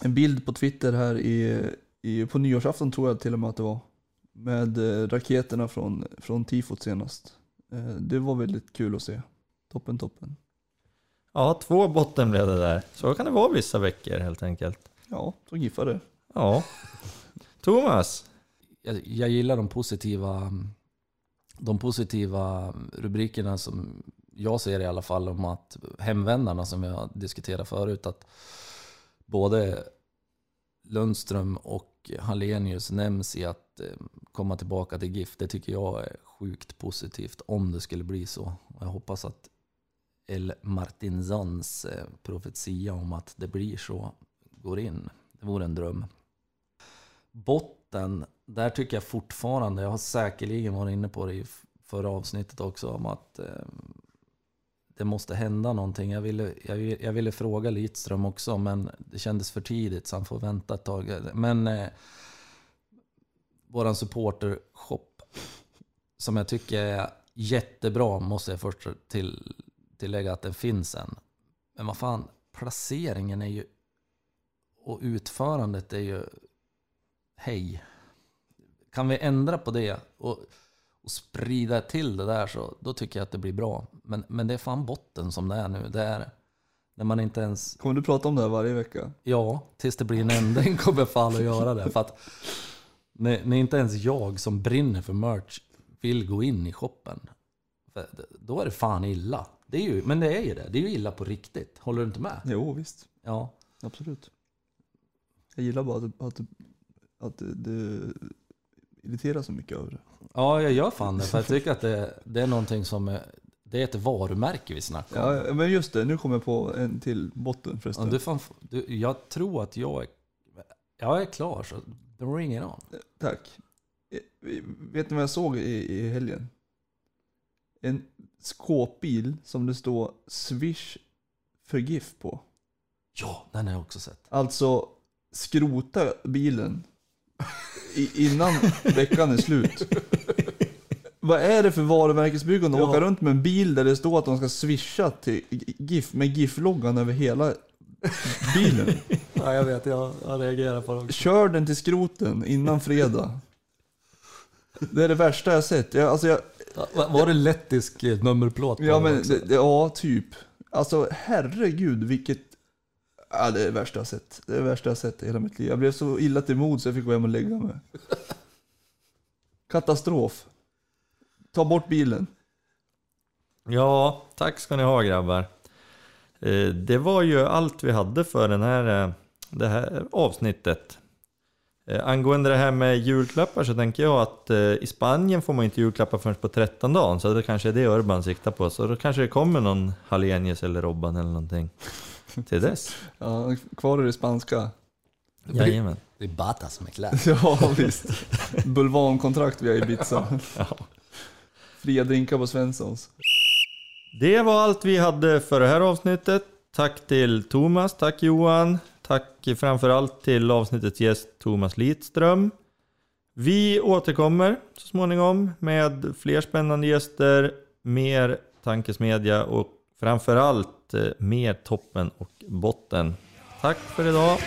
en bild på Twitter här i, i, på nyårsafton tror jag till och med att det var med eh, raketerna från, från tifot senast. Eh, det var väldigt kul att se. Toppen, toppen. Ja, två botten blev det där. Så kan det vara vissa veckor helt enkelt. Ja, så giffar det. Ja. Thomas? Jag, jag gillar de positiva, de positiva rubrikerna som jag ser i alla fall om att hemvändarna som jag diskuterade förut, att både Lundström och Hallenius nämns i att eh, komma tillbaka till GIF. Det tycker jag är sjukt positivt om det skulle bli så. Jag hoppas att El Martinsons eh, profetia om att det blir så går in. Det vore en dröm. Botten, där tycker jag fortfarande, jag har säkerligen varit inne på det i förra avsnittet också, om att eh, det måste hända någonting. Jag ville, jag, jag ville fråga Lidström också, men det kändes för tidigt så han får vänta ett tag. Men eh, våran supportershop, som jag tycker är jättebra, måste jag först till, tillägga att den finns än. Men vad fan, placeringen är ju och utförandet är ju hej. Kan vi ändra på det? Och, och sprida till det där så då tycker jag att det blir bra. Men, men det är fan botten som det är nu. Det är när man inte ens... Kommer du prata om det här varje vecka? Ja, tills det blir en ändring kommer fan att göra det. För att när, när inte ens jag som brinner för merch vill gå in i shoppen. Då är det fan illa. Det är ju, men det är ju det. Det är ju illa på riktigt. Håller du inte med? Jo, visst. Ja. Absolut. Jag gillar bara att, att, att du irriterar så mycket över det. Ja, jag gör fan det. För jag tycker att det, det är någonting som... Är, det är ett varumärke vi snackar om. Ja, men just det. Nu kommer jag på en till botten förresten. Ja, du fan, du, jag tror att jag är... Jag är klar, så bring it on. Tack. Eh, vet ni vad jag såg i, i helgen? En skåpbil som det står Swish för GIF på. Ja, den har jag också sett. Alltså, skrota bilen innan veckan är slut. Vad är det för varumärkesbyggande att ja. åka runt med en bil där det står att de ska swisha till GIF med GIF-loggan över hela bilen? ja, jag vet, jag, jag reagerar på det Kör den till skroten innan fredag. Det är det värsta jag sett. Jag, alltså jag, var det lettisk nummerplåt på ja, men, det, ja, typ. Alltså herregud vilket Ja, det är det värsta jag sett. Det är det värsta jag sett i hela mitt liv. Jag blev så illa till mod så jag fick gå hem och lägga mig. Katastrof. Ta bort bilen. Ja, tack ska ni ha grabbar. Eh, det var ju allt vi hade för den här, eh, det här avsnittet. Eh, angående det här med julklappar så tänker jag att i Spanien får man inte julklappar förrän på 13 dagen, så det kanske är det Urban siktar på. Så då kanske det kommer någon Hallenius eller Robban eller någonting till dess. Ja, kvar i det spanska. Jajamän. Det är Bata som är klar. ja, visst. Bulvankontrakt via Ibiza. ja. Fria drinkar på Svenssons. Det var allt vi hade för det här avsnittet. Tack till Thomas, tack Johan. Tack framförallt till avsnittets gäst Thomas Lidström. Vi återkommer så småningom med fler spännande gäster, mer tankesmedja och framförallt Eh, mer toppen och botten. Tack för idag!